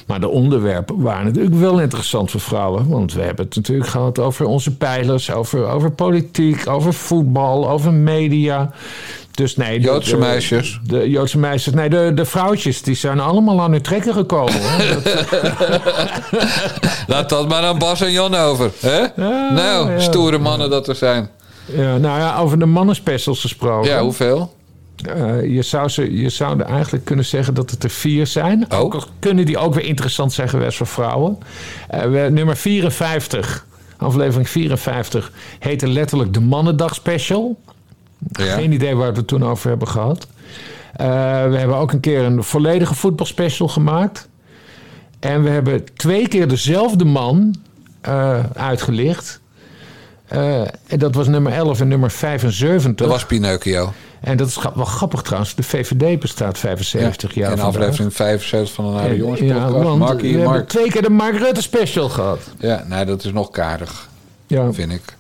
Maar de onderwerpen waren natuurlijk wel interessant voor vrouwen. Want we hebben het natuurlijk gehad over onze pijlers. Over, over politiek, over voetbal, over media. Dus nee, de- Joodse de- meisjes. De Joodse meisjes. Nee, de, de vrouwtjes die zijn allemaal aan hun trekken gekomen. Laat dat maar aan Bas en Jan over. Hè? nou, ja. stoere mannen dat er zijn. ja, nou ja, over de mannenspecials gesproken. Ja, hoeveel? Eh, je, zou ze, je zou eigenlijk kunnen zeggen dat het er vier zijn. Oh. Ook kunnen die ook weer interessant zijn geweest voor vrouwen. Eh, we, nummer 54, aflevering 54, heette letterlijk de Mannendag Special. Ja. Geen idee waar we het toen over hebben gehad. Eh, we hebben ook een keer een volledige voetbalspecial gemaakt. En we hebben twee keer dezelfde man eh, uitgelicht. En dat was nummer 11 en nummer 75. Dat was Pinocchio. En dat is wel grappig trouwens. De VVD bestaat 75 jaar In vandaag. aflevering 75 van de Nare En- Jongens ja, podcast. want Markie, we hebben twee keer de Mark Rutte special gehad. Ja, nee, dat is nog kaardig, Ja, vind ik.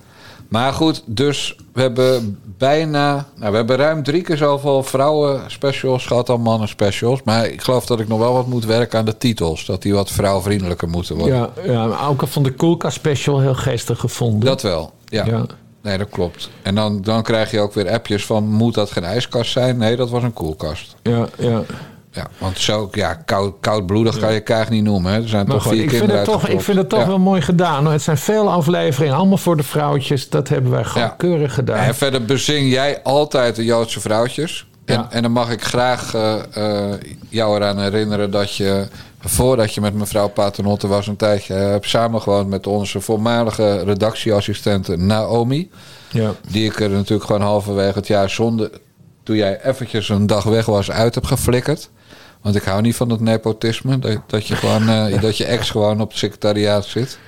Maar goed, dus we hebben bijna... Nou, we hebben ruim drie keer zoveel vrouwen specials gehad dan mannen specials. Maar ik geloof dat ik nog wel wat moet werken aan de titels. Dat die wat vrouwvriendelijker moeten worden. ja, ja maar ook van de Koelkast special heel geestig gevonden. Dat wel, ja. Ja. Nee, dat klopt. En dan, dan krijg je ook weer appjes van... moet dat geen ijskast zijn? Nee, dat was een koelkast. Ja, ja. Ja, want zo ja, koud, koudbloedig kan je kaag niet noemen. Hè. Er zijn Maar toch goed, vier ik vind, kinderen het toch, ik vind het toch Ja. wel mooi gedaan. hoor. Het zijn veel afleveringen, allemaal voor de vrouwtjes. Dat hebben wij gewoon Ja. keurig gedaan. En verder bezing jij altijd de Joodse vrouwtjes. En, Ja. en dan mag ik graag eh, eh, jou eraan herinneren dat je... voordat je met mevrouw Paternotte was een tijdje... eh, hebt samengewoond met onze voormalige redactieassistente Naomi. Ja. Die ik er natuurlijk gewoon halverwege het jaar zonder... toen jij eventjes een dag weg was uit heb geflikkerd. Want ik hou niet van dat nepotisme. Dat, dat, je, gewoon, eh, dat je ex gewoon op het secretariaat zit.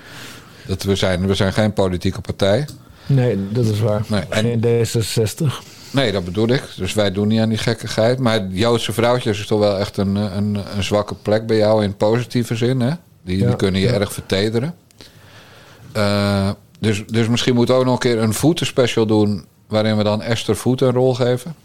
Dat we, zijn, we zijn geen politieke partij. Nee, dat is waar. Nee, en- Geen D66. Nee, dat bedoel ik. Dus wij doen niet aan die gekkigheid. Maar Joodse vrouwtjes is toch wel echt een, een, een zwakke plek bij jou in positieve zin. Hè? Die, die kunnen je ja. erg vertederen. Eh, dus, dus misschien moeten we ook nog een keer een voetenspecial doen... waarin we dan Esther Voet een rol geven.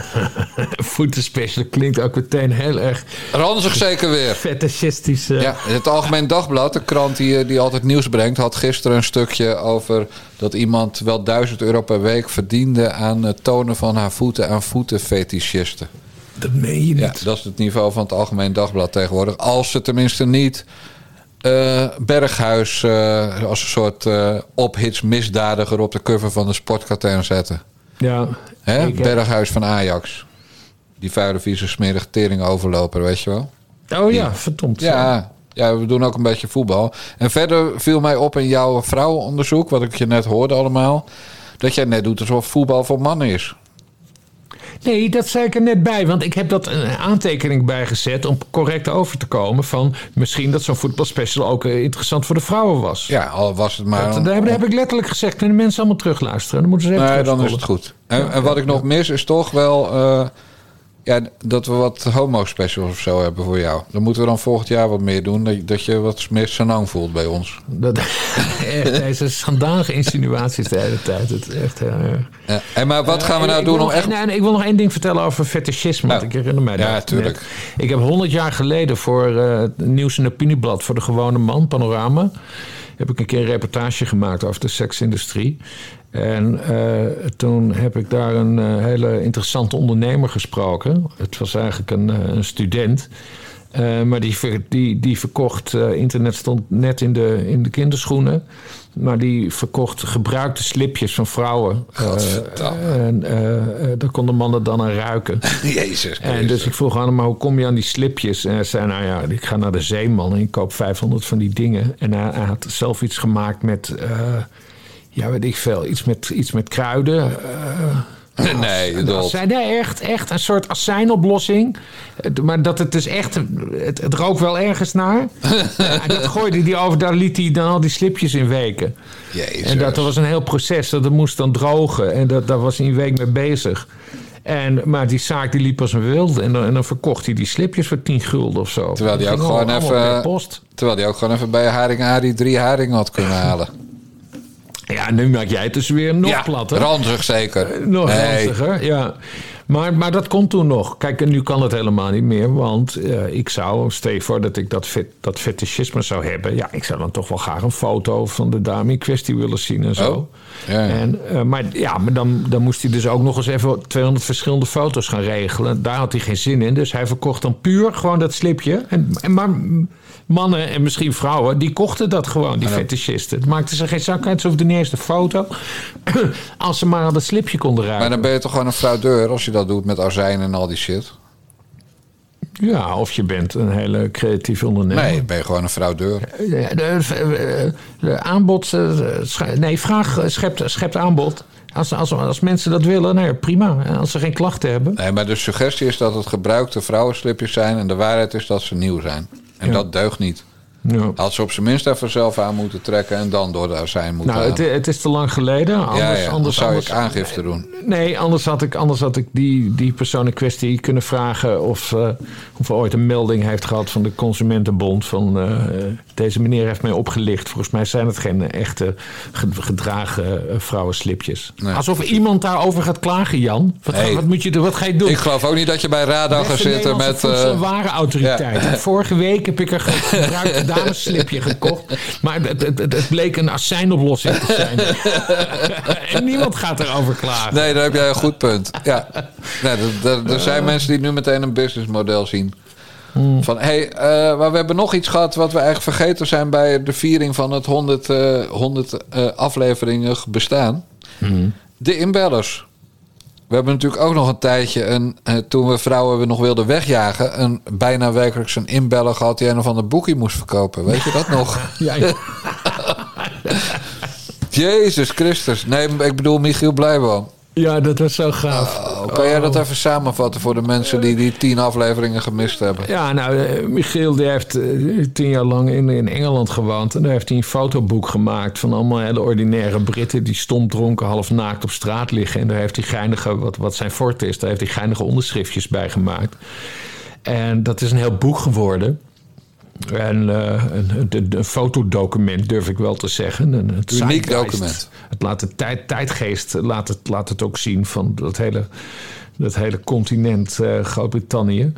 Voetenspecial klinkt ook meteen heel erg Ranzig zeker weer. fetishistisch. eh. Ja, het Algemeen Dagblad, de krant die, eh, die altijd nieuws brengt... had gisteren een stukje over dat iemand wel 1000 euro per week verdiende... aan het tonen van haar voeten aan voetenfetischisten. Dat meen je niet. Ja, dat is het niveau van het Algemeen Dagblad tegenwoordig. Als ze tenminste niet eh, Berghuis als een soort eh ophits misdadiger op de cover van de sportkatern zetten. Ja, Hè? ik Berghuis van Ajax. Die vuile, vieze, smerige tering overloper, weet je wel? Oh ja, verdomd. Ja, ja, we doen ook een beetje voetbal. En verder viel mij op in jouw vrouwenonderzoek, wat ik je net hoorde allemaal... dat jij net doet alsof voetbal voor mannen is. Nee, dat zei ik er net bij. Want ik heb dat een aantekening bijgezet om correct over te komen. Van misschien dat zo'n voetbalspecial ook eh, interessant voor de vrouwen was. Ja, al was het maar... Dat, daar heb, daar heb ik letterlijk gezegd. Kunnen de mensen allemaal terugluisteren? Dan moeten ze even Nee, dan is het goed. En, en wat ik nog mis is toch wel eh, ja, dat we wat homo-specials of zo hebben voor jou. Dan moeten we dan volgend jaar wat meer doen. Dat, je- dat je wat meer senang voelt bij ons. Dat, echt, deze schandalige insinuaties de hele tijd. Het is echt... eh, Ja, en maar wat gaan we Eh, nou doen om nog- echt... nee, nee, ik wil nog één ding vertellen over fetischisme. Want Nou, ik herinner mij ja, dat. tuurlijk. net. Ik heb honderd jaar geleden voor eh, het Nieuws en Opinieblad... voor de gewone man, Panorama... heb ik een keer een reportage gemaakt over de seksindustrie. En eh, toen heb ik daar een eh, hele interessante ondernemer gesproken. Het was eigenlijk een, eh, een student... Maar die, die, die verkocht, internet stond net in de, in de kinderschoenen. Maar die verkocht gebruikte slipjes van vrouwen. En daar konden mannen dan aan ruiken. Jezus En dus ik vroeg aan hem, maar hoe kom je aan die slipjes? En hij zei, nou ja, ik ga naar de zeeman en ik koop 500 van die dingen. En hij, hij had zelf iets gemaakt met, ja, weet ik veel, iets met, iets met kruiden. eh, Nee, dolt. azijn, nee, echt, echt een soort azijnoplossing. Maar dat het dus echt... Het, het rook wel ergens naar. en dat gooide hij over, daar liet hij dan al die slipjes in weken. Jezus. En dat was een heel proces. Dat het moest dan drogen. En dat, daar was hij een week mee bezig. En, maar die zaak die liep als een wilde. En dan, en dan verkocht hij die slipjes voor 10 gulden of zo. Terwijl die Dat ook gewoon even-. Terwijl hij ook gewoon even bij Haring Arie drie haringen had kunnen halen. Ja, nu maak jij het dus weer nog ja, platter. ranzig zeker. Nog Nee. ranziger, ja. Maar, maar dat kon toen nog. Kijk, en nu kan het helemaal niet meer. Want eh, ik zou, stel voor dat ik dat, dat fetischisme zou hebben. Ja, ik zou dan toch wel graag een foto van de dame in kwestie willen zien en zo. Oh, ja, ja. En, eh, maar ja, maar dan, dan moest hij dus ook nog eens even 200 verschillende foto's gaan regelen. Daar had hij geen zin in. Dus hij verkocht dan puur gewoon dat slipje. En, en maar mannen en misschien vrouwen, die kochten dat gewoon, die fetischisten. Het maakte ze geen zak uit. Ze hoefden niet eens de foto. Als ze maar aan dat slipje konden Maar ruiken. dan ben je toch gewoon een fraudeur als je dat doet met azijn en al die shit? Ja, of je bent een hele creatieve ondernemer. Nee, ben je gewoon een fraudeur. De, de- de aanbod, eh, nee, vraag eh, schept, schept aanbod. Als, als, als mensen dat willen, nou ja, prima. En als ze geen klachten hebben. Nee, maar de suggestie is dat het gebruikte vrouwenslipjes zijn... en de waarheid is dat ze nieuw zijn. En Ja. dat deugt niet. Ja. Had ze op zijn minst even zelf aan moeten trekken... en dan door de azijn moeten Nou, het, het is te lang geleden. Anders, ja, ja, dan anders, zou anders, ik aangifte doen. Nee, anders had ik, anders had ik die, die persoon in kwestie kunnen vragen of, eh, of hij ooit een melding heeft gehad van de Consumentenbond. Van eh, deze meneer heeft mij opgelicht. Volgens mij zijn het geen echte ge- gedragen eh, vrouwenslipjes. Nee. Alsof iemand daarover gaat klagen, Jan. Wat, wat, moet je, wat ga je doen? Ik geloof ook niet dat je bij Rada gaat zitten met... eh, voedselwarenautoriteit. Vorige week heb ik een gebruikte damesslipje gekocht. Maar het, het, het, het bleek een azijnoplossing te zijn. en niemand gaat erover klagen. Nee, daar heb jij een goed punt. Ja. Nee, er- er, er zijn mensen die nu meteen een businessmodel zien. Van, hé, hey, eh, maar we hebben nog iets gehad wat we eigenlijk vergeten zijn... bij de viering van het 100, eh 100 eh, afleveringen bestaan. De inbellers. We hebben natuurlijk ook nog een tijdje, een, eh, toen we vrouwen we nog wilden wegjagen... een bijna wekelijks een inbeller gehad die een of ander boekje moest verkopen. Weet je dat nog? Ja, ja. Jezus Christus. Nee, ik bedoel Michiel Blijboom. Ja, dat was zo gaaf. Oh, kan jij dat even samenvatten voor de mensen die die tien afleveringen gemist hebben? Ja, nou, eh, Michiel die heeft eh, tien jaar lang in, in Engeland gewoond. En daar heeft hij een fotoboek gemaakt van allemaal hele ordinaire Britten... die stom dronken, half naakt op straat liggen. En daar heeft hij geinige, wat, wat zijn fort is... daar heeft hij geinige onderschriftjes bij gemaakt. En dat is een heel boek geworden... En eh, een, een, een fotodocument durf ik wel te zeggen. Een, het Uniek document. Het laat de tijd, tijdgeest laat het, laat het ook zien van dat hele, dat hele continent eh, Groot-Brittannië.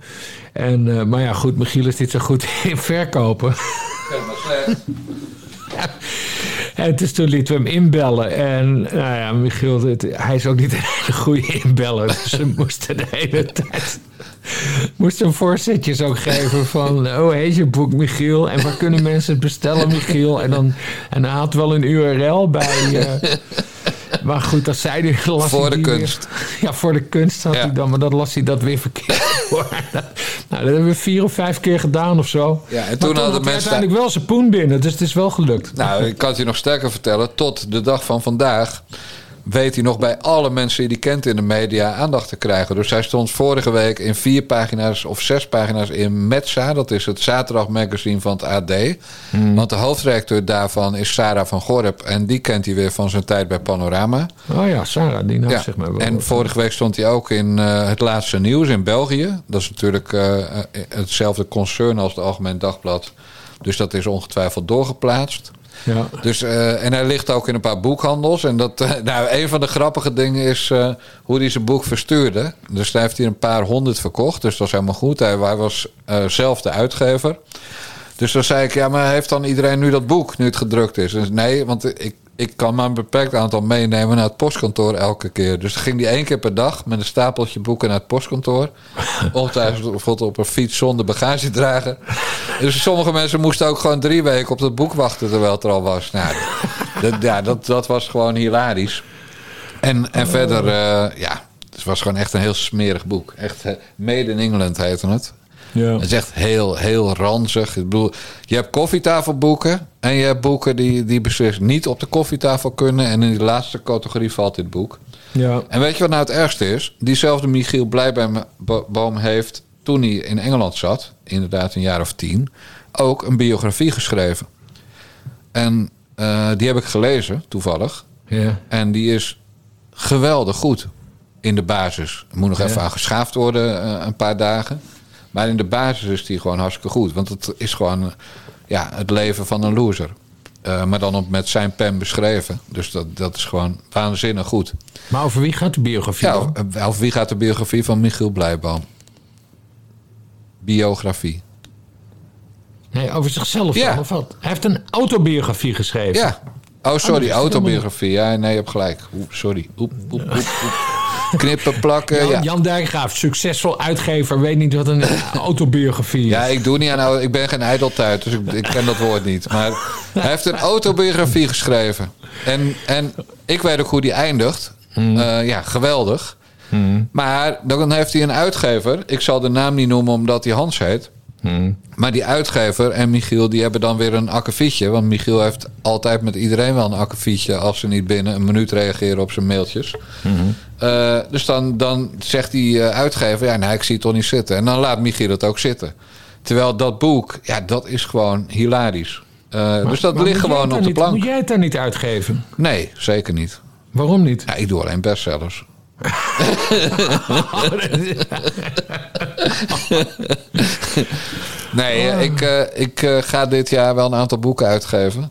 En, eh, maar ja, goed, Michiel is niet zo goed in verkopen. En dus toen lieten we hem inbellen. En nou ja, Michiel, het- hij is ook niet een hele goede inbeller. Dus ze moesten de hele tijd... Moesten hem voorzetjes ook geven van... Oh, heet je boek, Michiel? En waar kunnen mensen het bestellen, Michiel? En, dan, en hij had wel een URL bij... eh, maar goed, dat zei hij... las Voor hij de weer- kunst. ja, voor de kunst had Ja. hij dan. Maar dat las hij dat weer verkeerd nou, dat hebben we vier of vijf keer gedaan of zo. Ja, en Maar toen hadden mensen- uiteindelijk wel zijn poen binnen. Dus het is wel gelukt. Nou, ik kan het je nog sterker vertellen. Tot de dag van vandaag weet hij nog bij alle mensen die hij kent in de media aandacht te krijgen. Dus hij stond vorige week in vier pagina's of zes pagina's in Metza. Dat is het zaterdagmagazine van het AD. Want de hoofdredacteur daarvan is Sarah van Gorp. En die kent hij weer van zijn tijd bij Panorama. Oh ja, Sarah, die naam Ja, zeg maar wel. en vorige week stond hij ook in eh, het laatste nieuws in België. Dat is natuurlijk eh, eh, hetzelfde concern als het Algemeen Dagblad. Dus dat is ongetwijfeld doorgeplaatst. Ja. Dus, eh, en hij ligt ook in een paar boekhandels. En dat, eh, nou, een van de grappige dingen is eh, hoe hij zijn boek verstuurde. Dus hij heeft hier een paar honderd verkocht. Dus dat is helemaal goed. Hij, hij was zelf de uitgever. Dus dan zei ik, ja, maar heeft dan iedereen nu dat boek, nu het gedrukt is? Dus nee, want ik, ik kan maar een beperkt aantal meenemen naar het postkantoor elke keer. Dus ging die één keer per dag met een stapeltje boeken naar het postkantoor. Ongetwijfeld op een fiets zonder bagagedrager. Dus sommige mensen moesten ook gewoon drie weken op dat boek wachten terwijl het er al was. Nou, dat, ja, dat, dat was gewoon hilarisch. En, en verder, eh, ja, het was gewoon echt een heel smerig boek. Echt, eh, Made in England heette het. Ja. Het is echt heel, heel ranzig. Ik bedoel, je hebt koffietafelboeken en je hebt boeken die, die beslist niet op de koffietafel kunnen. En in die laatste categorie valt dit boek. Ja. En weet je wat nou het ergste is? Diezelfde Michiel Blijboom heeft, toen hij in Engeland zat, inderdaad een jaar of tien, ook een biografie geschreven. En eh, die heb ik gelezen, toevallig. Ja. En die is geweldig goed. in de basis. Er moet nog even aan geschaafd worden eh, een paar dagen. Maar in de basis is die gewoon hartstikke goed. Want het is gewoon eh, ja, het leven van een loser. Eh, maar dan op, met zijn pen beschreven. Dus dat, dat is gewoon waanzinnig goed. Maar over wie gaat de biografie? Ja, of, of wie gaat de biografie van Michiel Blijboom? Biografie. Nee, over zichzelf Ja. of wat? Hij heeft een autobiografie geschreven. Ja. Oh, sorry, is autobiografie. Ja, nee, je hebt gelijk. Oep, sorry. Oep, oep, oep, oep. Knippen, plakken. Jan, Ja. Jan Dijkgraaf, succesvol uitgever, weet niet wat een autobiografie is. Ja, ik doe niet aan. au- Ik ben geen ijdeltuit, dus ik, ik ken dat woord niet. Maar hij heeft een autobiografie geschreven. En, en ik weet ook hoe die eindigt. Eh, ja, geweldig. Maar dan heeft hij een uitgever. Ik zal de naam niet noemen omdat hij Hans heet. Maar die uitgever en Michiel die hebben dan weer een akkefietje. Want Michiel heeft altijd met iedereen wel een akkefietje... als ze niet binnen een minuut reageren op zijn mailtjes. Eh, dus dan, dan zegt die eh, uitgever... ja, nee, ik zie het toch niet zitten. En dan laat Michiel het ook zitten. Terwijl dat boek, ja, dat is gewoon hilarisch. Eh, dus dat ligt gewoon op de plank. Moet jij het dan niet uitgeven? Nee, zeker niet. Waarom niet? Ja, ik doe alleen bestsellers. nee, eh, ik, eh, ik eh, ga dit jaar wel een aantal boeken uitgeven.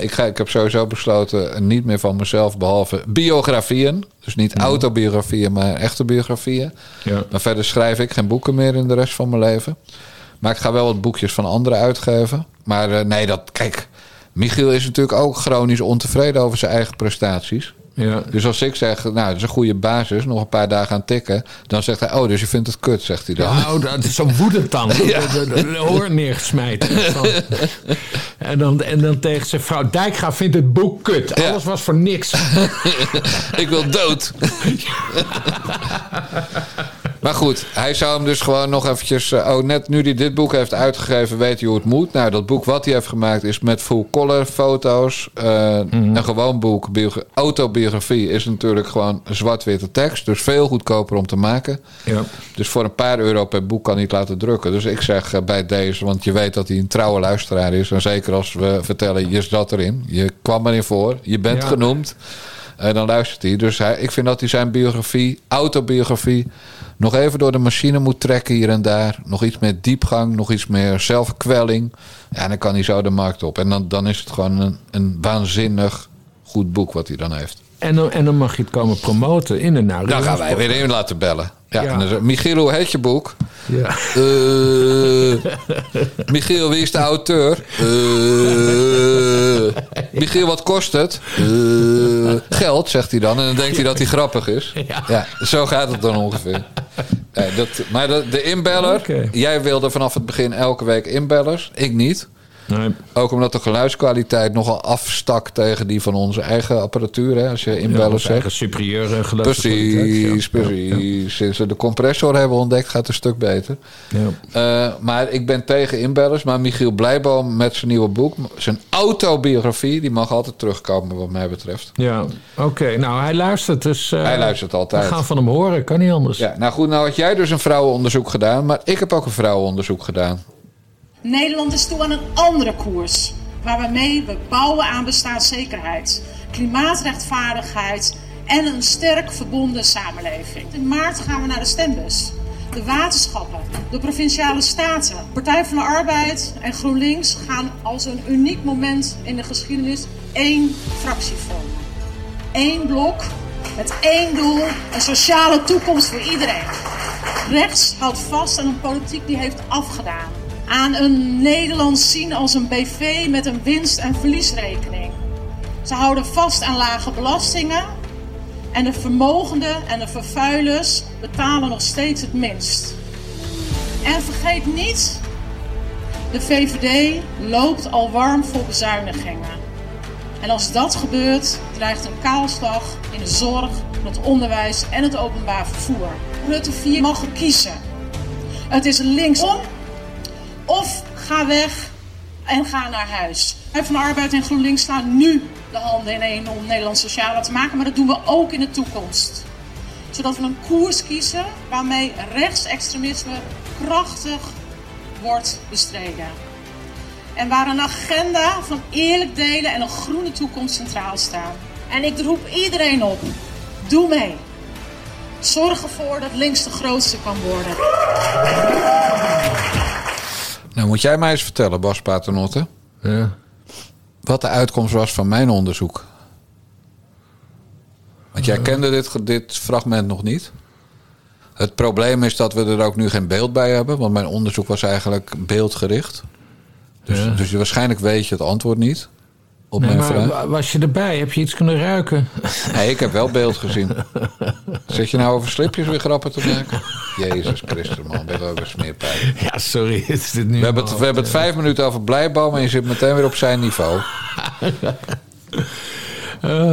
Ik, ga, ik heb sowieso besloten niet meer van mezelf, behalve biografieën. Dus niet autobiografieën, maar echte biografieën. Ja. Maar verder schrijf ik geen boeken meer in de rest van mijn leven. Maar ik ga wel wat boekjes van anderen uitgeven. Maar nee, dat, kijk, Michiel is natuurlijk ook chronisch ontevreden over zijn eigen prestaties. Ja. Dus als ik zeg, nou, dat is een goede basis, nog een paar dagen aan tikken. Dan zegt hij, oh, dus je vindt het kut, zegt hij dan. Oh, dat is zo woedend dan. De, de, de, de hoor neergesmijten. En, dan, en dan tegen zijn vrouw... Dijkgraaf vindt het boek kut. Ja. Alles was voor niks. ik wil dood. Maar goed, hij zou hem dus gewoon nog eventjes... eh, oh, net nu hij dit boek heeft uitgegeven, weet hij hoe het moet. Nou, dat boek wat hij heeft gemaakt is met full color foto's. eh, Een gewoon boek, biogra- autobiografie, is natuurlijk gewoon zwart-witte tekst. Dus veel goedkoper om te maken. Ja. Dus voor een paar euro per boek kan hij het laten drukken. Dus ik zeg eh, bij deze, want je weet dat hij een trouwe luisteraar is. En zeker als we vertellen, je zat erin. Je kwam erin voor. Je bent Ja. genoemd. En dan luistert hij. Dus hij, ik vind dat hij zijn biografie, autobiografie... nog even door de machine moet trekken hier en daar. Nog iets meer diepgang, nog iets meer zelfkwelling. Ja, dan kan hij zo de markt op. En dan, dan is het gewoon een, een waanzinnig goed boek wat hij dan heeft. En, dan, en dan mag je het komen promoten in de nou. Dan gaan wij weer in laten bellen. Ja, Ja. Dan Michiel, hoe heet je boek? Ja. Eh, Michiel, wie is de auteur? Eh, Michiel, wat kost het? Eh, geld, zegt hij dan. En dan denkt hij dat hij grappig is. Ja. Ja, zo gaat het dan ongeveer. Ja, dat, maar de, de inbeller, jij wilde vanaf het begin elke week inbellers. Ik niet. Nee. Ook omdat de geluidskwaliteit nogal afstak tegen die van onze eigen apparatuur. Hè, als je Ja, inbellers onze zegt. eigen superieure geluidskwaliteit. Precies, Ja. precies. Sinds we de compressor hebben ontdekt, gaat het een stuk beter. Ja. Eh, maar ik ben tegen inbellers. Maar Michiel Blijboom met zijn nieuwe boek, zijn autobiografie, die mag altijd terugkomen, wat mij betreft. Ja, oké. Nou, hij luistert dus. eh, Hij luistert altijd. We gaan van hem horen, kan niet anders. Ja, nou goed, nou had jij dus een vrouwenonderzoek gedaan, maar ik heb ook een vrouwenonderzoek gedaan. Nederland is toe aan een andere koers. Waarmee we bouwen aan bestaanszekerheid, klimaatrechtvaardigheid en een sterk verbonden samenleving. In maart gaan we naar de stembus. De waterschappen, de provinciale staten, Partij van de Arbeid en GroenLinks gaan als een uniek moment in de geschiedenis één fractie vormen. Eén blok met één doel: een sociale toekomst voor iedereen. Rechts houdt vast aan een politiek die heeft afgedaan. Aan een Nederland zien als een BV met een winst- en verliesrekening. Ze houden vast aan lage belastingen. En de vermogenden en de vervuilers betalen nog steeds het minst. En vergeet niet, de VVD loopt al warm voor bezuinigingen. En als dat gebeurt, dreigt een kaalslag in de zorg, het onderwijs en het openbaar vervoer. Rutte 4 mag kiezen. Het is linksom of ga weg en ga naar huis. Wij van Arbeid en GroenLinks slaan nu de handen ineen om Nederland socialer te maken, maar dat doen we ook in de toekomst. Zodat we een koers kiezen waarmee rechtsextremisme krachtig wordt bestreden. En waar een agenda van eerlijk delen en een groene toekomst centraal staan. En ik roep iedereen op. Doe mee. Zorg ervoor dat links de grootste kan worden. Nou, moet jij mij eens vertellen, Bas Paternotte, Ja. wat de uitkomst was van mijn onderzoek. Want jij kende dit, dit fragment nog niet. Het probleem is dat we er ook nu geen beeld bij hebben, want mijn onderzoek was eigenlijk beeldgericht. Dus, Ja. dus je, waarschijnlijk weet je het antwoord niet op Nee, mijn maar vraag. wa- was je erbij? Heb je iets kunnen ruiken? Nee, ik heb wel beeld gezien. Zit je nou over slipjes weer grappen te maken? Jezus Christus, man. Ben ook een smeerpijn. Ja, sorry. Is dit nu We hebben, het, we hebben het vijf minuten over Blijboom en je zit meteen weer op zijn niveau.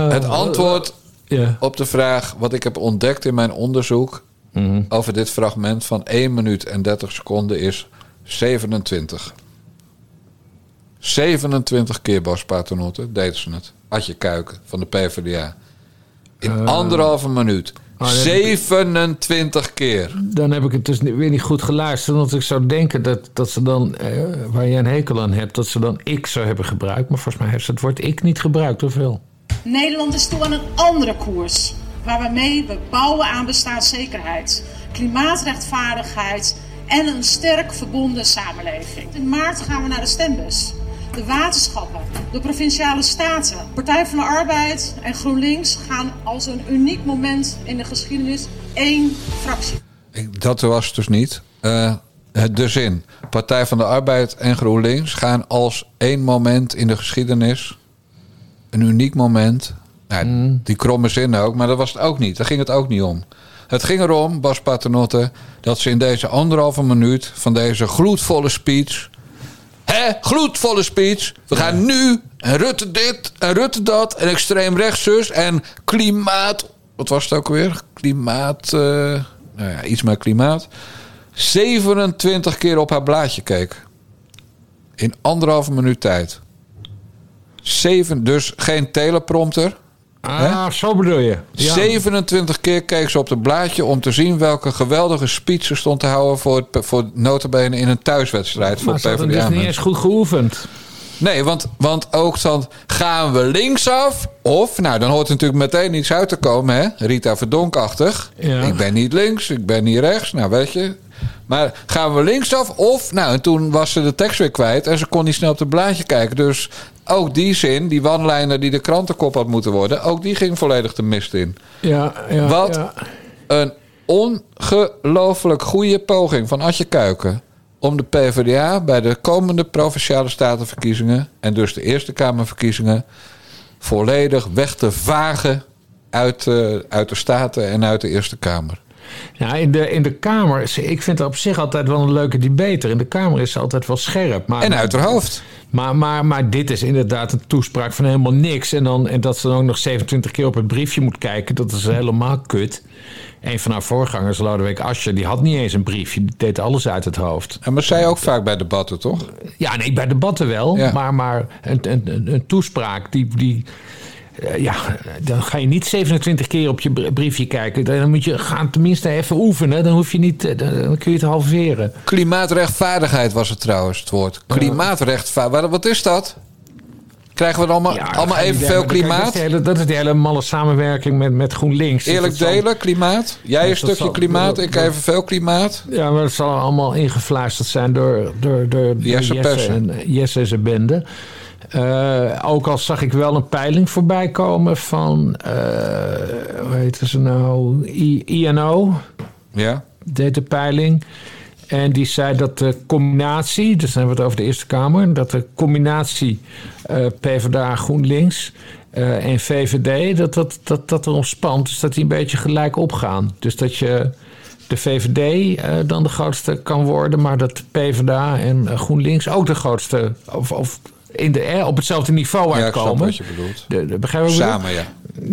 Het antwoord Ja. op de vraag wat ik heb ontdekt in mijn onderzoek over dit fragment van 1 minuut en 30 seconden is 27. 27 keer Bas Paternotte deden ze het. Adje Kuiken van de PvdA. In anderhalve minuut. dat heb ik- 27 keer. Dan heb ik het dus weer niet goed geluisterd. Want ik zou denken dat, dat ze dan, eh, waar jij een hekel aan hebt, dat ze dan ik zou hebben gebruikt. Maar volgens mij heeft ze het woord ik niet gebruikt, of wel? Nederland is toe aan een andere koers. Waarmee we bouwen aan bestaanszekerheid, klimaatrechtvaardigheid en een sterk verbonden samenleving. In maart gaan we naar de stembus. De waterschappen, de provinciale staten, Partij van de Arbeid en GroenLinks gaan als een uniek moment in de geschiedenis één fractie. Ik, dat was het dus niet. Eh, het de zin. Partij van de Arbeid en GroenLinks gaan als één moment in de geschiedenis. Een uniek moment. Nou, Die kromme zin ook, maar dat was het ook niet. Daar ging het ook niet om. Het ging erom, Bas Paternotte, dat ze in deze anderhalve minuut van deze gloedvolle speech. Hè, gloedvolle speech. We gaan nu en Rutte dit en Rutte dat en extreem rechts zus en klimaat. Wat was het ook weer? Klimaat. eh, nou ja, iets met klimaat. 27 keer op haar blaadje keek. In anderhalve minuut tijd. Zeven, dus geen teleprompter. Ah, zo bedoel je. Ja. 27 keer keek ze op het blaadje om te zien welke geweldige speech ze stond te houden voor, het, voor notabene in een thuiswedstrijd voor Maar ze hadden PvdA. dus niet eens goed geoefend. Nee, want, want ook dan gaan we linksaf. Of, nou, dan hoort er natuurlijk meteen iets uit te komen, hè? Rita Verdonkachtig. Ja. Ik ben niet links, ik ben niet rechts. Nou, weet je. Maar gaan we linksaf? Of, nou, en toen was ze de tekst weer kwijt en ze kon niet snel op het blaadje kijken. Dus ook die zin, die one-liner die de krantenkop had moeten worden, ook die ging volledig de mist in. Ja, ja, Wat ja. een ongelooflijk goede poging van Atje Kuiken om de PvdA bij de komende provinciale statenverkiezingen en dus de Eerste Kamerverkiezingen volledig weg te vagen uit, eh, uit de Staten en uit de Eerste Kamer. Ja, in de, in de Kamer, ik vind het op zich altijd wel een leuke debater. In de Kamer is ze altijd wel scherp. Maar, En uit haar hoofd. Maar, maar, maar dit is inderdaad een toespraak van helemaal niks. En, dan, en dat ze dan ook nog 27 keer op het briefje moet kijken, dat is helemaal kut. Een van haar voorgangers, Lodewijk Asscher, die had niet eens een briefje. Die deed alles uit het hoofd. En maar zij ook vaak bij debatten, toch? Ja, nee, bij debatten wel. Ja. Maar, maar een, een, een, toespraak die... die ja, dan ga je niet 27 keer op je br- briefje kijken. Dan moet je gaan tenminste even oefenen. Dan, hoef je niet, eh, dan kun je het halveren. Klimaatrechtvaardigheid was het trouwens, het woord. Klimaatrechtvaardigheid. Wat is dat? Krijgen we dan allemaal, Ja, allemaal evenveel kijk, Dat klimaat? is, de hele, dat is die hele malle samenwerking met, met GroenLinks. Eerlijk delen, klimaat? Jij een stukje zal- klimaat, ik dat- evenveel klimaat. Ja, maar dat zal allemaal ingefluisterd zijn door, door, door, door Jesse Pessen. en, Jesse en zijn bende. Eh, ook al zag ik wel een peiling voorbij komen van, eh hoe heet ze nou, I- INO, Ja. deed de peiling. En die zei dat de combinatie, dus dan hebben we het over de Eerste Kamer, dat de combinatie eh, PvdA GroenLinks en VVD, dat, dat, dat, dat erom spant. Dus dat die een beetje gelijk opgaan. Dus dat je de VVD dan de grootste kan worden, maar dat PvdA en GroenLinks ook de grootste, of, of in de, eh, op hetzelfde niveau Ja, uitkomen. wat je bedoelt. De, de, begrijp bedoel? Samen, ja.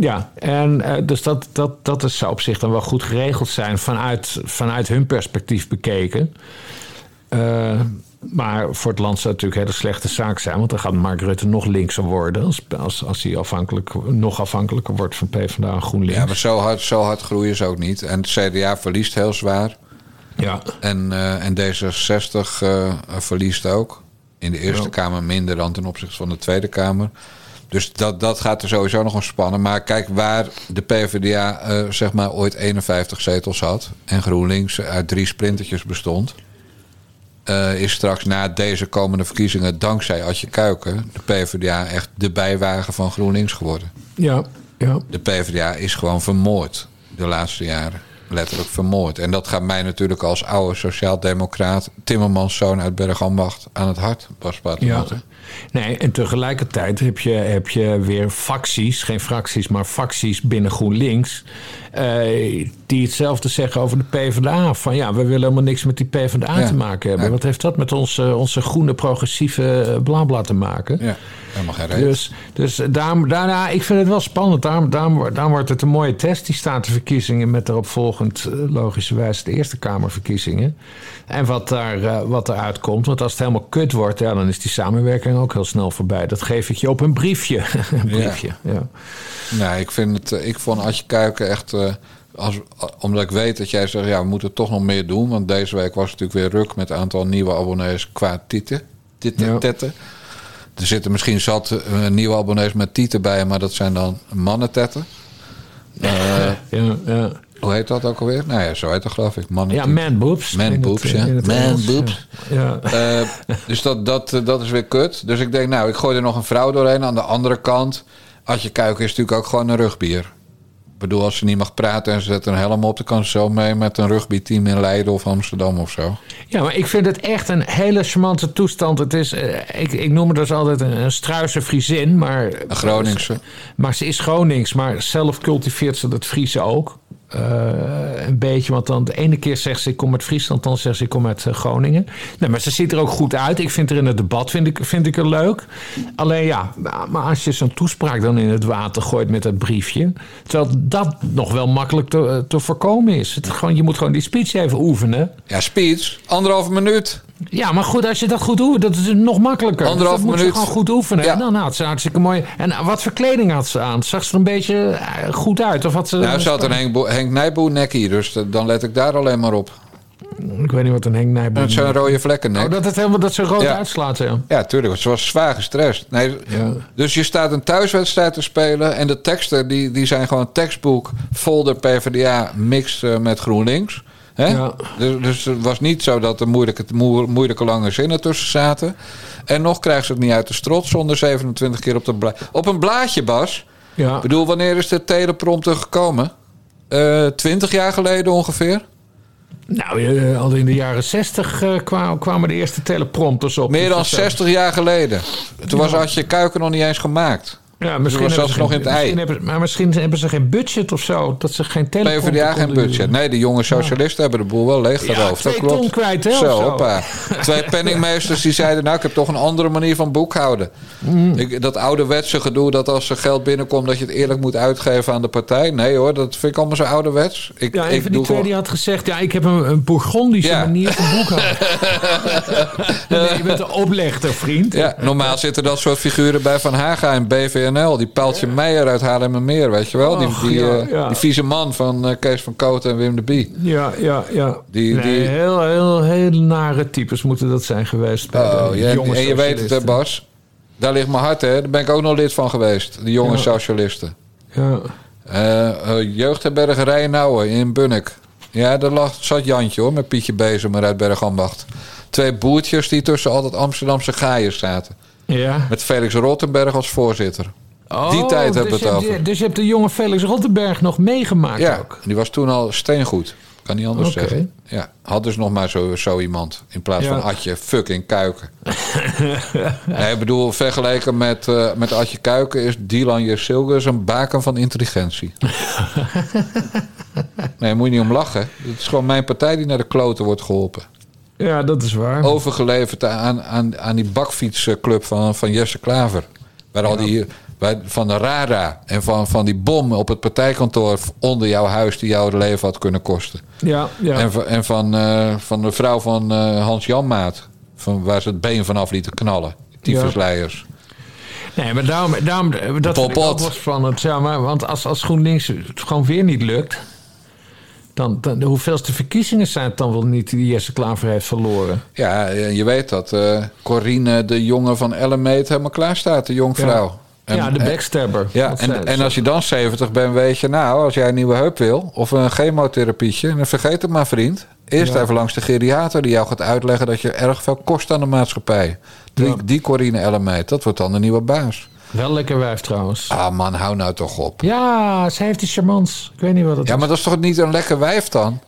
Ja, en eh, dus dat, dat, dat is- zou op zich dan wel goed geregeld zijn vanuit, vanuit hun perspectief bekeken. Eh, maar voor het land zou het natuurlijk een hele slechte zaak zijn, want dan gaat Mark Rutte nog linkser worden als, als, als hij afhankelijk, nog afhankelijker wordt van PvdA en GroenLinks. Ja, maar zo hard, zo hard groeien ze ook niet. En het CDA verliest heel zwaar. Ja. En, eh, en D66 eh, verliest ook. In de Eerste Ja. Kamer minder dan ten opzichte van de Tweede Kamer. Dus dat, dat gaat er sowieso nog ontspannen. Maar kijk, waar de PvdA eh, zeg maar ooit 51 zetels had... en GroenLinks uit drie sprintertjes bestond... eh, is straks na deze komende verkiezingen... dankzij Adje Kuiken de PvdA echt de bijwagen van GroenLinks geworden. Ja, ja. De PvdA is gewoon vermoord de laatste jaren. Letterlijk vermoord. En dat gaat mij natuurlijk als oude sociaaldemocraat... Timmermans zoon uit Bergambacht aan het hart, Bas Ja. Nee, en tegelijkertijd heb je, heb je weer facties, geen fracties, maar facties binnen GroenLinks. eh, die hetzelfde zeggen over de PvdA. Van ja, we willen helemaal niks met die PvdA Ja. te maken hebben. Ja. Wat heeft dat met onze, onze groene progressieve eh, blabla te maken? Ja, helemaal geen reden. Dus, dus daarom, daarna, ik vind het wel spannend. Daarom, daarom, daarom wordt het een mooie test, die statenverkiezingen... met daaropvolgend eh, logischerwijs de Eerste Kamerverkiezingen. En wat, daar, eh, wat eruit komt. Want als het helemaal kut wordt, ja, dan is die samenwerking ook heel snel voorbij. Dat geef ik je op een briefje. een briefje, ja. Nee, ik, vind het, eh, ik vond Adje Kuiken echt... eh, als, omdat ik weet dat jij zegt, ja, we moeten toch nog meer doen. Want deze week was het natuurlijk weer ruk met een aantal nieuwe abonnees qua tieten. Tieten, Ja. tetten. Er zitten misschien zat nieuwe abonnees met tieten bij, maar dat zijn dan mannentetten. Eh, Ja, ja. Hoe heet dat ook alweer? Nou ja, zo heet dat geloof ik. ja Mannentieten. man boobs. Man boobs, ja. Man boobs. Ja. Ja. Eh, dus dat, dat, eh, dat is weer kut. Dus ik denk, nou, ik gooi er nog een vrouw doorheen. Aan de andere kant, Adje Kuiken is natuurlijk ook gewoon een rugbier. Ik bedoel, als ze niet mag praten en ze zet een helm op... dan kan ze zo mee met een rugbyteam in Leiden of Amsterdam of zo. Ja, maar ik vind het echt een hele charmante toestand. Het is, eh, ik, ik noem het dus altijd een, een struise Friesin, maar... Een Groningse. Maar ze is Gronings, maar zelf cultiveert ze dat Friese ook. Eh, een beetje, want dan de ene keer zegt ze ik kom uit Friesland, dan zegt ze ik kom uit eh, Groningen. Nee, maar ze ziet er ook goed uit. Ik vind er in het debat vind ik, vind ik er leuk. Alleen ja, maar als je zo'n toespraak dan in het water gooit met dat briefje, terwijl dat nog wel makkelijk te, te voorkomen is. Het, gewoon, je moet gewoon die speech even oefenen. Ja, speech, anderhalve minuut. Ja, maar goed, als je dat goed oefent, dat is nog makkelijker. Anderhalf dat moet minuut. je gewoon goed oefenen. Ja. En dan had ze hartstikke mooi. En wat voor kleding had ze aan? Zag ze er een beetje eh, goed uit? Of had ze, Nou, ze had een Henk, Bo- Henk Nijboer nekkie, dus dan let ik daar alleen maar op. Ik weet niet wat een Henk Nijboer Het zijn rode vlekken nek. Oh, dat het helemaal dat ze rood Ja. uitslaat, ja. Ja, tuurlijk. Ze was zwaar gestrest. Nee, Ja. Dus je staat een thuiswedstrijd te spelen. En de teksten die, die zijn gewoon tekstboek. Folder PvdA mix eh, met GroenLinks. Hè? Ja. Dus, dus het was niet zo dat er moeilijke, moe- moeilijke lange zinnen tussen zaten. En nog krijgt ze het niet uit de strot zonder 27 keer op, de bla op een blaadje, Bas. Ja. Ik bedoel, wanneer is de teleprompter gekomen? Eh 20 jaar geleden ongeveer? Nou, eh, al in de jaren zestig eh, kwamen, kwamen de eerste teleprompters op. Meer dan Dus, eh, 60 jaar geleden. Toen was Adje Kuiken nog niet eens gemaakt. Ja, misschien hebben zelfs ze nog geen- in het ei. hebben, maar misschien hebben ze geen budget of zo. Dat ze geen teleprompter PvdA geen budget. doen. Nee, de jonge socialisten hebben de boel wel leeggeroofd. Ja, dat klopt. ton kwijt, hè, Zo, hoppa. Twee penningmeesters die zeiden... nou, ik heb toch een andere manier van boekhouden. Mm. Ik, dat ouderwetse gedoe dat als er geld binnenkomt... dat je het eerlijk moet uitgeven aan de partij. Nee hoor, dat vind ik allemaal zo ouderwets. Ik, Ja, een ik die doe twee gewoon- die had gezegd... ja, ik heb een, een Bourgondische Ja. manier van boekhouden. nee, je bent een oplegter, vriend. Ja, normaal zitten dat soort figuren bij Van Haga en BVNL. Die Paaltje Meijer uit Haarlemmermeer, weet je wel? Die, Och, die, ja, eh, ja. die vieze man van eh, Kees van Kooten en Wim de Bie. Ja, ja, ja. Die- nee, die- Heel, heel, heel nare types moeten dat zijn geweest. Bij Oh, de en, je weet het, hè. Bas. Daar ligt mijn hart, hè. Daar ben ik ook nog lid van geweest. De jonge Ja. socialisten. Ja. Eh, jeugdherberg Rijnauwen in Bunnik. Ja, daar lag, zat Jantje, hoor, met Pietje Bezemer uit Bergambacht. Twee boertjes die tussen altijd Amsterdamse gaaien zaten. Ja. Met Felix Rottenberg als voorzitter. Die Oh, tijd hebben dus we het je-. Dus je hebt de jonge Felix Rottenberg nog meegemaakt Ja, ook? die was toen al steengoed. Kan niet anders zeggen. Ja, had dus nog maar zo, zo iemand. In plaats Ja. van Adje fucking Kuiken. nee, ik bedoel, vergeleken met, eh, met Adje Kuiken... is Dylan Jersilgus een baken van intelligentie. nee, moet je niet om lachen. Het is gewoon mijn partij die naar de kloten wordt geholpen. Ja, dat is waar. Overgeleverd aan, aan, aan die bakfietsclub van, van Jesse Klaver. Waar al die... Van de RARA en van, van die bom op het partijkantoor onder jouw huis die jou het leven had kunnen kosten. Ja, ja. En, van- en van, eh, van de vrouw van eh, Hans Janmaat. Van waar ze het been vanaf lieten knallen. Die versleiers. Nee, maar daarom, daarom dat Pol vind ik ook Pot. wel spannend. Ja, maar, want als, als GroenLinks het gewoon weer niet lukt... Dan, dan, de hoeveelste verkiezingen zijn het dan wel niet die Jesse Klaver heeft verloren? Ja, je weet dat eh Corine de jongen van Ellemeet helemaal klaar staat. De jongvrouw. En- ja, de backstabber. Ja, en, en als je dan 70 bent, weet je, nou, als jij een nieuwe heup wil of een chemotherapie, dan vergeet het maar, vriend. Eerst Ja. even langs de geriater die jou gaat uitleggen dat je erg veel kost aan de maatschappij. Die, Ja. die Corine Ellemeet, dat wordt dan de nieuwe baas. Wel lekker wijf trouwens. Ah man, hou nou toch op. Ja, ze heeft die charmants. Ik weet niet wat het Ja, is. maar dat is toch niet een lekker wijf dan?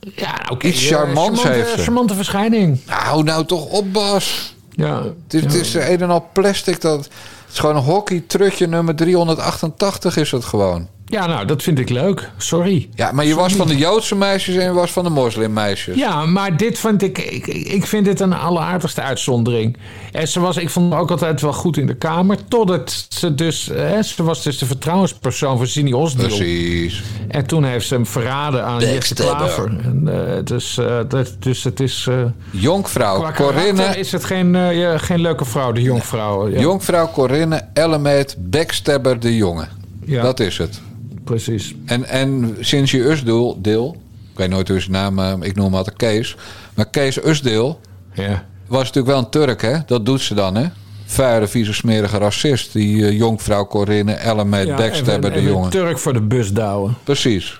Ja, oké. iets eh, charmants charmante- heeft ze. Charmante verschijning. Nou, hou nou toch op, Bas. Ja. Het is, het is een en al plastic. Dat, het is gewoon een hockey-trutje nummer 388 is het gewoon. Ja, nou, dat vind ik leuk. Sorry. Ja, maar je was van de Joodse meisjes en je was van de moslimmeisjes. Ja, maar dit vond ik, ik... Ik vind dit een alleraardigste uitzondering. En ze was, ik vond haar ook altijd wel goed in de kamer. Totdat ze dus... Hè, ze was dus de vertrouwenspersoon van Zini Osdeel. Precies. En toen heeft ze hem verraden aan Jesse Klaver. En, eh, dus, eh, dat, dus het is... eh Jonkvrouw Corinne, is het geen, ja, geen leuke vrouw, de jonkvrouw. Ja, jonkvrouw Corinne Ellemeet, backstabber de jongen. Ja. Dat is het. Precies. En, en sinds je Usdeel, deel, ik weet nooit hoe zijn naam, ik noem hem altijd Kees. Maar Kees Usdeel Ja. was natuurlijk wel een Turk, hè? Dat doet ze dan, hè? Vuile, vieze, smerige racist. Die eh, jonkvrouw Corinne Ellemeet, Ja, backstabber de jongen. Turk voor de bus douwen. Precies.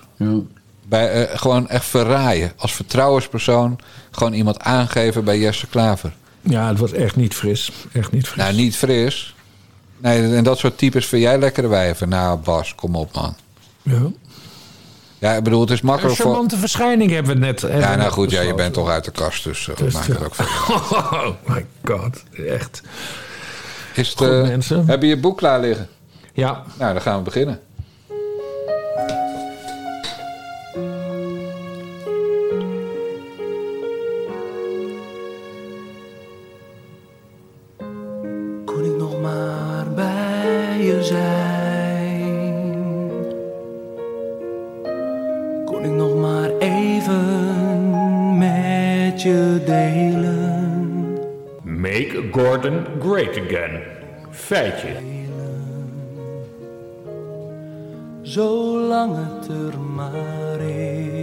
Bij, eh, gewoon echt verraaien. Als vertrouwenspersoon gewoon iemand aangeven bij Jesse Klaver. Ja, het was echt niet fris. Echt niet fris. Nou, niet fris. Nee, en dat soort types vind jij lekkere wijven. Nou, Bas, kom op, man. Ja. Ja, ik bedoel, het is Een makkelijk voor... charmante verschijning hebben we net. hebben Ja, nou net goed, ja, je bent toch uit de kast, dus uh, Dus, maakt het ook veel. Oh my god, echt. Is het, Goed, eh, mensen. Heb je je boek klaar liggen? Ja, Nou, dan gaan we beginnen. Gordon great again. Feitje. Zolang het er maar is.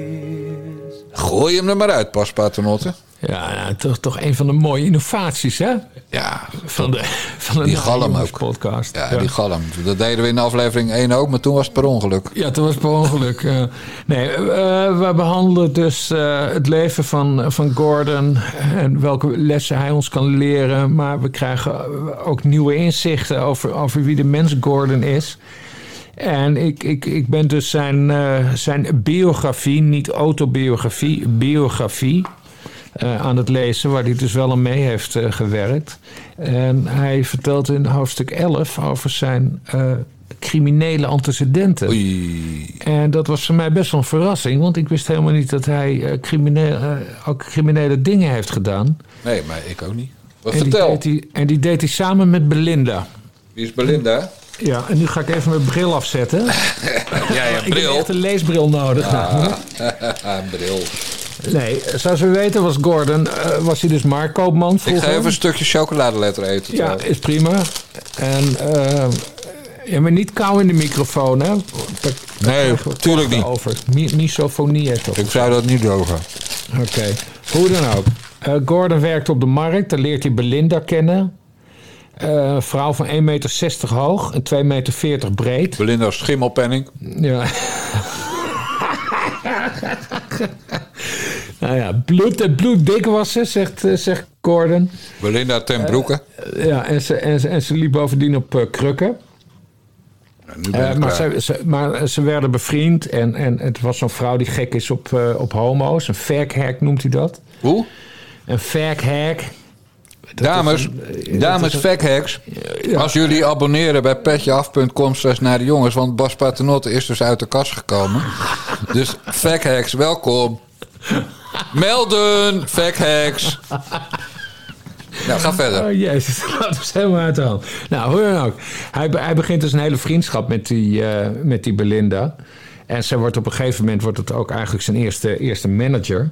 Gooi hem er maar uit, Pas Paternotte. Ja, nou, toch, toch een van de mooie innovaties, hè? Ja, Van de, van de Die galm ook. podcast. ja, die galm. Dat deden we in aflevering 1 ook, maar toen was het per ongeluk. Ja, toen was het per ongeluk. Nee, eh, we behandelen dus eh, het leven van, van Gordon en welke lessen hij ons kan leren. Maar we krijgen ook nieuwe inzichten over, over wie de mens Gordon is. En ik, ik, ik ben dus zijn, eh, zijn biografie, niet autobiografie, biografie. eh, aan het lezen, waar hij dus wel aan mee heeft eh, gewerkt. En hij vertelt in hoofdstuk 11 over zijn criminele antecedenten. Oei. En dat was voor mij best wel een verrassing, want ik wist helemaal niet dat hij crimineel, eh, ook criminele dingen heeft gedaan. Nee, maar ik ook niet. Wat En vertel. hij, en die deed hij samen met Belinda. Wie is Belinda? Ja, en nu ga ik even mijn bril afzetten. Ja, ja, Ik heb bril. echt een leesbril nodig. Nou, bril. Nee, zoals we weten was Gordon, eh, was hij dus marktkoopman Ik vroeger. ga even een stukje chocoladeletter eten. Ja, trouwens. is prima. En eh, ja, maar niet kou in de microfoon, hè? Daar- Nee, krijgen we tuurlijk klachten niet. Over. Mi- misofonie heeft dat. Ik zou dat niet durven. Oké, hoe dan ook. Eh, Gordon werkt op de markt, daar leert hij Belinda kennen. Eh, een vrouw van 1,60 meter hoog en 2,40 meter breed. Belinda Schimmelpenning. Ja. nou ja, bloed, eh, bloeddik was ze, zegt, eh, zegt Gordon. Belinda ten broeke. Ja, en ze, en, ze, en ze liep bovendien op eh, krukken. Eh, maar, ze, ze- maar ze werden bevriend en, en het was zo'n vrouw die gek is op, eh, op homo's. Een faghag noemt hij dat. Hoe? Een faghag. Dames, eh, dames facthacks. Als jullie abonneren bij petjeaf.com slash naar de jongens. Want Bas Paternotte is dus uit de kast gekomen. Dus facthacks, welkom. Melden, facthacks. Nou, ga verder. Oh jezus, dat is helemaal uit de hand. Nou, hoe dan ook. Hij, hij begint dus een hele vriendschap met die, eh, met die Belinda. En ze wordt op een gegeven moment wordt het ook eigenlijk zijn eerste, eerste manager.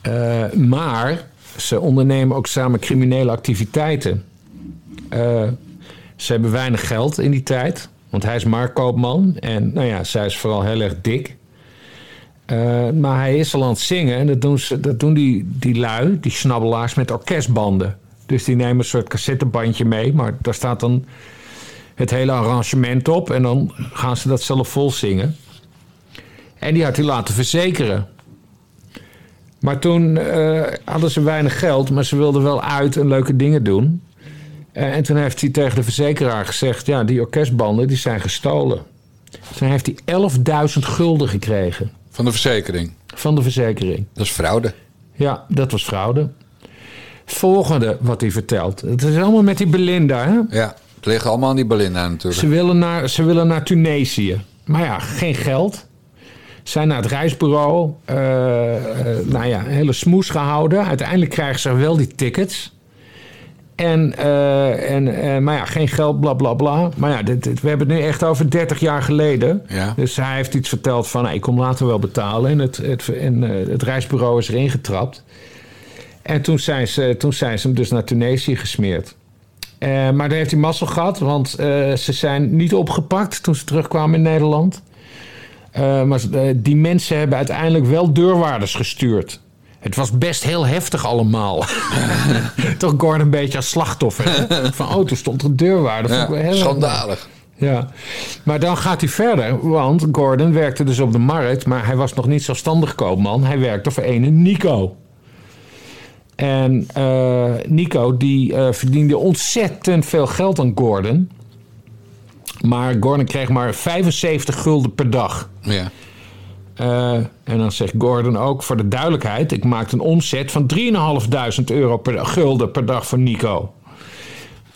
Eh, maar ze ondernemen ook samen criminele activiteiten. Eh, ze hebben weinig geld in die tijd. Want hij is marktkoopman. En nou ja, zij is vooral heel erg dik. Eh, maar hij is al aan het zingen. En dat doen, ze, dat doen die, die lui, die snabbelaars, met orkestbanden. Dus die nemen een soort cassettebandje mee. Maar daar staat dan het hele arrangement op en dan gaan ze dat zelf vol zingen. En die had hij laten verzekeren. Maar toen eh, hadden ze weinig geld, maar ze wilden wel uit en leuke dingen doen. Eh, en toen heeft hij tegen de verzekeraar gezegd: Ja, die orkestbanden die zijn gestolen. Toen heeft hij 11.000 gulden gekregen Van de verzekering. van de verzekering. Dat is fraude. Ja, dat was fraude. Volgende wat hij vertelt. Het is allemaal met die Belinda. Hè? Ja, het liggen allemaal aan die Belinda natuurlijk. Ze, willen naar, ze willen naar Tunesië. Maar ja, geen geld. Zijn naar het reisbureau. eh, eh, nou ja, hele smoes gehouden. Uiteindelijk krijgen ze wel die tickets. En, eh, en, maar ja, geen geld, bla bla bla. Maar ja, dit, dit- we hebben het nu echt over 30 jaar geleden. Ja. Dus hij heeft iets verteld van, ik kom later wel betalen. En het, het, en, het reisbureau is erin getrapt. En toen zijn ze, toen zijn ze hem dus naar Tunesië gesmeerd. Maar daar heeft hij mazzel gehad, want ze zijn niet opgepakt toen ze terugkwamen in Nederland. Eh, maar eh, die mensen hebben uiteindelijk wel deurwaarders gestuurd. Het was best heel heftig allemaal. Toch Gordon een beetje als slachtoffer. Van, oh, toen stond er een deurwaarder. Vond ik wel Ja, schandalig. ja, maar dan gaat hij verder. Want Gordon werkte dus op de markt, maar hij was nog niet zelfstandig koopman. Hij werkte voor ene Nico. En eh, Nico die verdiende ontzettend veel geld aan Gordon. Maar Gordon kreeg maar 75 gulden per dag. Ja. Eh, en dan zegt Gordon ook voor de duidelijkheid: ik maakte een omzet van 3.500 euro per gulden per dag voor Nico.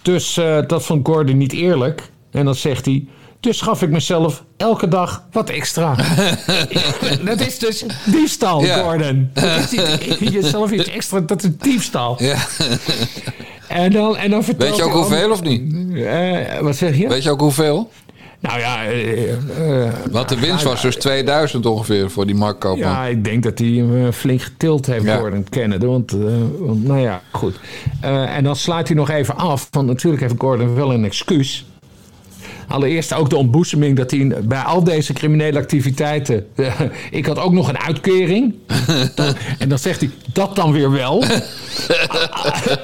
Dus eh, dat vond Gordon niet eerlijk. En dan zegt hij: dus gaf ik mezelf elke dag wat extra. dat is dus diefstal, Ja. Gordon. Dat is jezelf iets extra, dat is diefstal. ja. En dan, en dan vertelt Weet je ook hoeveel of niet? Eh, wat zeg je? Weet je ook hoeveel? Nou ja, eh, eh, Want de winst was dus 2000 ongeveer voor die marktkoopman. Ja, ik denk dat hij hem flink getild heeft Ja. worden kennen. Want, eh, want, nou ja, goed. Eh, en dan sluit hij nog even af. Want natuurlijk heeft Gordon wel een excuus. Allereerst ook de ontboezeming dat hij bij al deze criminele activiteiten. eh, ik had ook nog een uitkering. Dan- en dan zegt hij dat dan weer wel.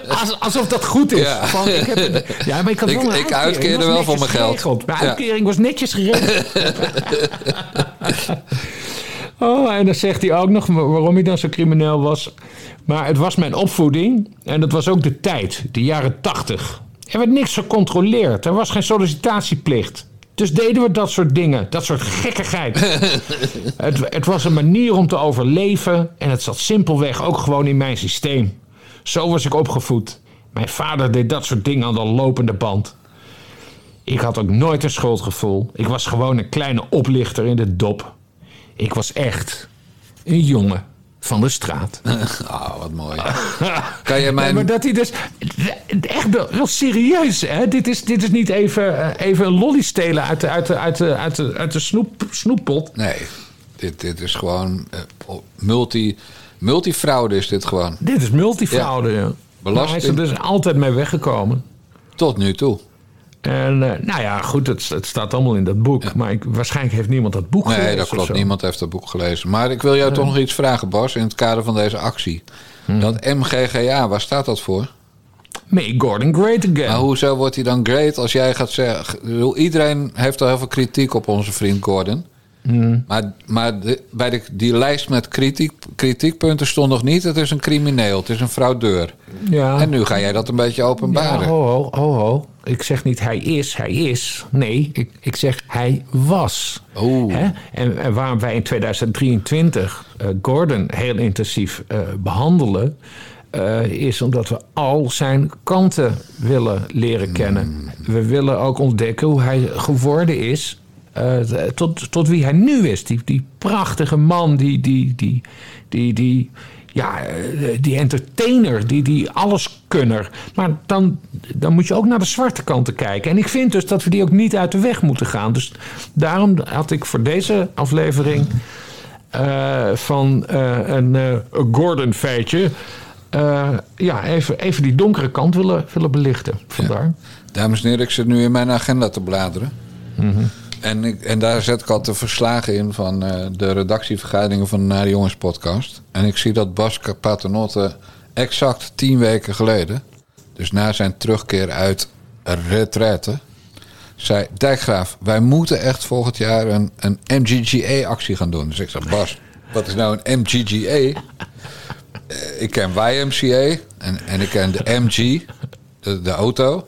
Als- alsof dat goed is. Ja. Van, ik heb een- ja, maar ik had wel ik uitkeerde Dat wel voor mijn geld. geregeld. Mijn Ja. uitkering was netjes geregeld. Oh, en dan zegt hij ook nog waarom hij dan zo crimineel was. Maar het was mijn opvoeding en het was ook de tijd, de jaren tachtig. Er werd niks gecontroleerd, er was geen sollicitatieplicht. Dus deden we dat soort dingen, dat soort gekkigheid. het, het was een manier om te overleven en het zat simpelweg ook gewoon in mijn systeem. Zo was ik opgevoed. Mijn vader deed dat soort dingen aan de lopende band. Ik had ook nooit een schuldgevoel. Ik was gewoon een kleine oplichter in de dop. Ik was echt een jongen van de straat. Ah, wat mooi. Kan je Nee, maar mijn... dat hij dus... Echt wel, wel serieus, hè? Dit is, dit is niet even, eh, even een lolly stelen uit de, uit de, uit de, uit de, uit de snoep, snoeppot. Nee, dit, dit is gewoon eh, multi... Multifraude is dit gewoon. Dit is multifraude, ja. Maar hij is er Belasting. dus altijd mee weggekomen. Tot nu toe. En eh, nou ja, goed, het, het staat allemaal in dat boek. Maar ik, waarschijnlijk heeft niemand dat boek gelezen. Nee, dat klopt. Niemand heeft dat boek gelezen. Maar ik wil jou toch nog iets vragen, Bas, in het kader van deze actie. Hmm. Dat MGGA, waar staat dat voor? Make Gordon great again. Maar hoezo wordt hij dan great als jij gaat zeggen... Iedereen heeft al heel veel kritiek op onze vriend Gordon. Hmm. Maar, maar de- bij de, die lijst met kritiek, kritiekpunten stond nog niet... het is een crimineel, het is een fraudeur. ja. En nu ga jij dat een beetje Ja, openbaren. ho, ho, ho, ho. Ik zeg niet hij is, hij is. Nee, ik, ik zeg hij was. Hè? En, en waarom wij in 2023 eh, Gordon heel intensief eh, behandelen... eh, is omdat we al zijn kanten willen leren kennen. We willen ook ontdekken hoe hij geworden is... eh, tot, tot wie hij nu is. Die, die prachtige man, die, die, die, die, die, ja, eh, die entertainer, die, die alleskunner. Maar dan, dan moet je ook naar de zwarte kanten kijken. En ik vind dus dat we die ook niet uit de weg moeten gaan. Dus daarom had ik voor deze aflevering eh, van eh, een eh, Gordon-feitje... eh, ja, even, even die donkere kant willen, willen belichten. Vandaar. Dames en heren, ik zit nu in mijn agenda te bladeren. Mhm. En, ik, en daar zet ik al de verslagen in van eh, de redactievergaderingen van de Nare Jongens podcast. En ik zie dat Bas Paternotte exact tien weken geleden, dus na zijn terugkeer uit retraite, zei... Dijkgraaf, wij moeten echt volgend jaar een, een MGGA-actie gaan doen. Dus ik zei, Bas, wat is nou een MGGA? Eh, ik ken YMCA en, en ik ken de MG, de auto.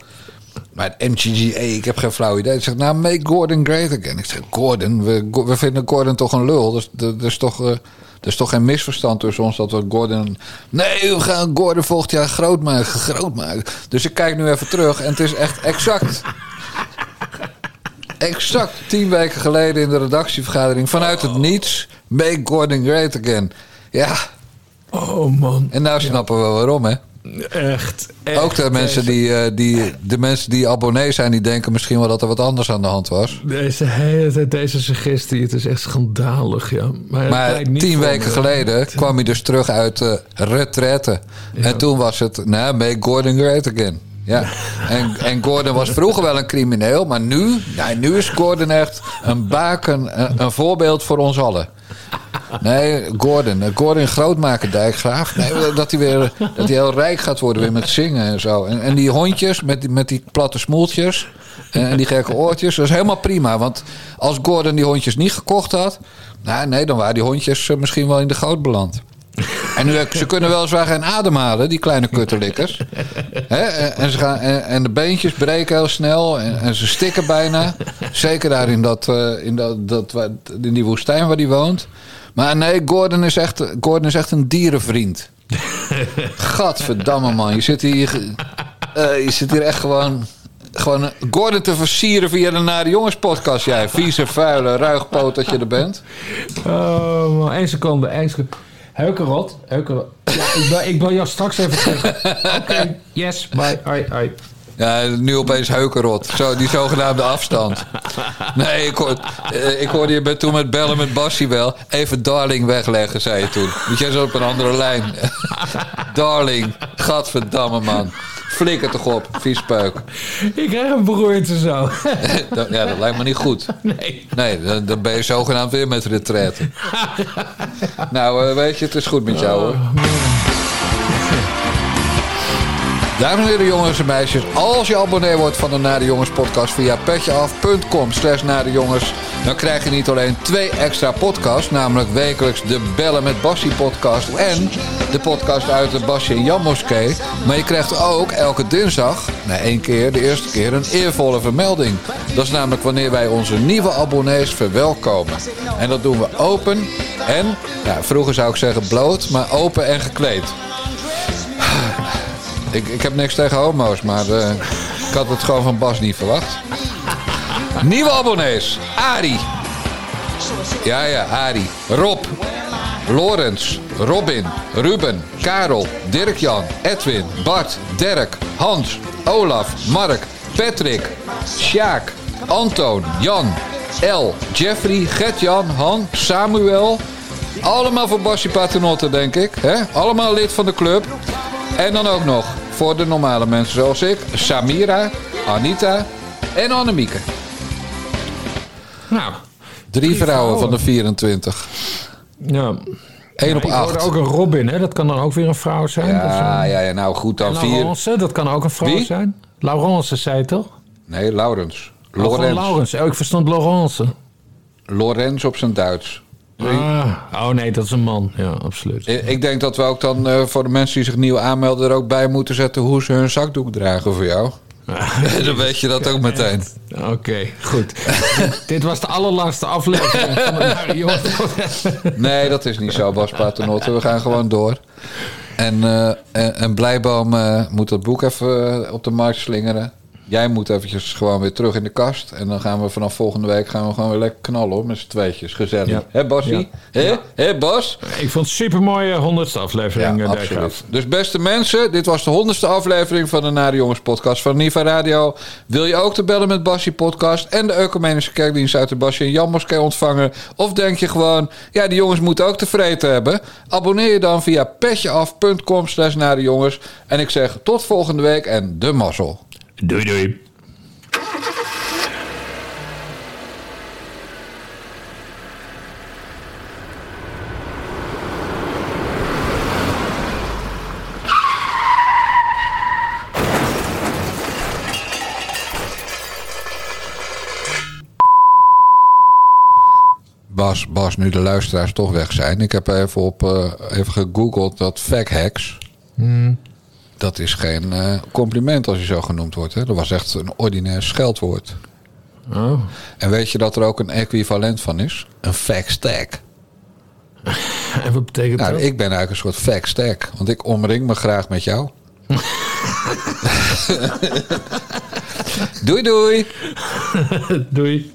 Maar het MGGA, ik heb geen flauw idee. Hij zegt, nou, make Gordon great again. Ik zeg, Gordon? We, we vinden Gordon toch een lul? Dus er is toch... eh, er is toch geen misverstand tussen ons dat we Gordon... Nee, we gaan Gordon volgend jaar groot maken, groot maken. Dus ik kijk nu even terug en het is echt exact... Exact tien weken geleden in de redactievergadering... vanuit het niets, make Gordon great again. Ja, Oh man, en nou snappen we waarom, hè? Echt. echt Ook de mensen, die, eh, die, de mensen die abonnee zijn, die denken misschien wel dat er wat anders aan de hand was. Deze hele tijd, deze suggestie, het is echt schandalig, ja. Maar, Maar niet tien weken geleden kwam hij dus terug uit de retraite. En toen was het, nou, make Gordon great again. Ja. En, en Gordon was vroeger wel een crimineel, maar nu, nou, nu is Gordon echt een baken, een, een voorbeeld voor ons allen. Nee, Gordon. eh, Gordon grootmaken, Dijkgraaf. Nee, dat hij weer dat hij heel rijk gaat worden weer met zingen en zo. En, en die hondjes met die, met die platte smoeltjes en, die gekke oortjes. Dat is helemaal prima. Want als Gordon die hondjes niet gekocht had... Nou, nee, dan waren die hondjes eh, misschien wel in de goot beland. En nu, ze kunnen weliswaar geen ademhalen, die kleine kutterlikkers. En, ze gaan, en, de beentjes breken heel snel en, en ze stikken bijna. Zeker daar in, dat, eh, in, dat, in die woestijn waar hij woont. Maar nee, Gordon is echt, Gordon is echt een dierenvriend. Gadverdamme man, je zit hier, eh, je zit hier echt gewoon... Gewoon Gordon te versieren via de Nare Jongens podcast, jij. Vieze, vuile, ruigpoot dat je er bent. Oh man, één seconde, één seconde. Heukerot, Heukerot. Ja, ik, bel, ik bel jou straks even terug. Oké, yes, bye, hoi, hoi. Ja, nu opeens heukenrot. Zo, die zogenaamde afstand. Nee, ik, hoor, eh, ik hoorde je toen met bellen met Bassie wel. Even Darling wegleggen, zei je toen. Want jij zat op een andere lijn. Darling, gadverdamme man. Flikker toch op, viespeuk. Ik krijg een beroerte zo. Ja, dat lijkt me niet goed. Nee. Nee, dan, dan ben je zogenaamd weer met retraite. Nou, eh, weet je, het is goed met jou hoor. Dames en heren, jongens en meisjes. Als je abonnee wordt van de Nare Jongens podcast via petjeaf.com slash Nare Jongens... dan krijg je niet alleen twee extra podcasts... namelijk wekelijks de Bellen met Bassie podcast... en de podcast uit de Bassie en Jan Moskee. Maar je krijgt ook elke dinsdag, na één keer, de eerste keer... een eervolle vermelding. Dat is namelijk wanneer wij onze nieuwe abonnees verwelkomen. En dat doen we open en, ja, vroeger zou ik zeggen bloot... maar open en gekleed. Ik, ik heb niks tegen homo's, maar eh, ik had het gewoon van Bas niet verwacht. Nieuwe abonnees. Ari. Ja, ja, Ari. Rob. Lorenz. Robin. Ruben. Karel. Dirk-Jan. Edwin. Bart. Dirk. Hans. Olaf. Mark. Patrick. Sjaak. Antoon. Jan. El. Jeffrey. Gert-Jan. Han. Samuel. Allemaal voor Bassie Paternotte, denk ik. Hè? Allemaal lid van de club. En dan ook nog voor de normale mensen zoals ik. Samira, Anita en Annemieke. Nou, Drie vrouwen van de 24. ja. Eén op ik hoorde acht. ook een Robin, hè? Dat kan dan ook weer een vrouw zijn. Ja, ja, ja, nou goed dan. Vier. Laurence, dat kan ook een vrouw Wie? zijn. Laurence zei toch? Nee, Laurens. Oh. Laurens. Oh, ik verstond Laurence. Lorenz op zijn Duits. Ah, oh nee, dat is een man. Ja, absoluut. Ik denk dat we ook dan eh, voor de mensen die zich nieuw aanmelden... er ook bij moeten zetten hoe ze hun zakdoek dragen voor jou. dan weet je dat ook meteen. Oké, goed. Dit was de allerlaatste aflevering van de podcast. Nee, dat is niet zo, Bas Paternotte. We gaan gewoon door. En, eh, en, en Blijboom eh, moet dat boek even op de markt slingeren. Jij moet eventjes gewoon weer terug in de kast. En dan gaan we vanaf volgende week gaan we gewoon weer lekker knallen hoor. Met z'n tweetjes. Gezellig. Ja. Hè Basie? Hè? Hè Bas? Ik vond het super mooie honderdste aflevering. Ja, eh, absoluut. Dus beste mensen, dit was de honderdste aflevering van de Nare Jongens podcast van Niva Radio. Wil je ook de Bellen met Bassie podcast en de Ecumenische Kerkdienst uit de Bassie en Jan Moskee ontvangen? Of denk je gewoon, ja die jongens moeten ook tevreden hebben? Abonneer je dan via petjeaf.com slash Nare Jongens. En ik zeg tot volgende week en de mazzel. Doei doei. Bas, Bas, nu de luisteraars toch weg zijn. Ik heb even, op, eh, even gegoogeld dat fakhacks. hacks. Hmm. Dat is geen eh, compliment als je zo genoemd wordt. Hè? Dat was echt een ordinair scheldwoord. Oh. En weet je dat er ook een equivalent van is? Een fact stack. En wat betekent Nou, dat? ik ben eigenlijk een soort fact stack. Want ik omring me graag met jou. doei doei. Doei.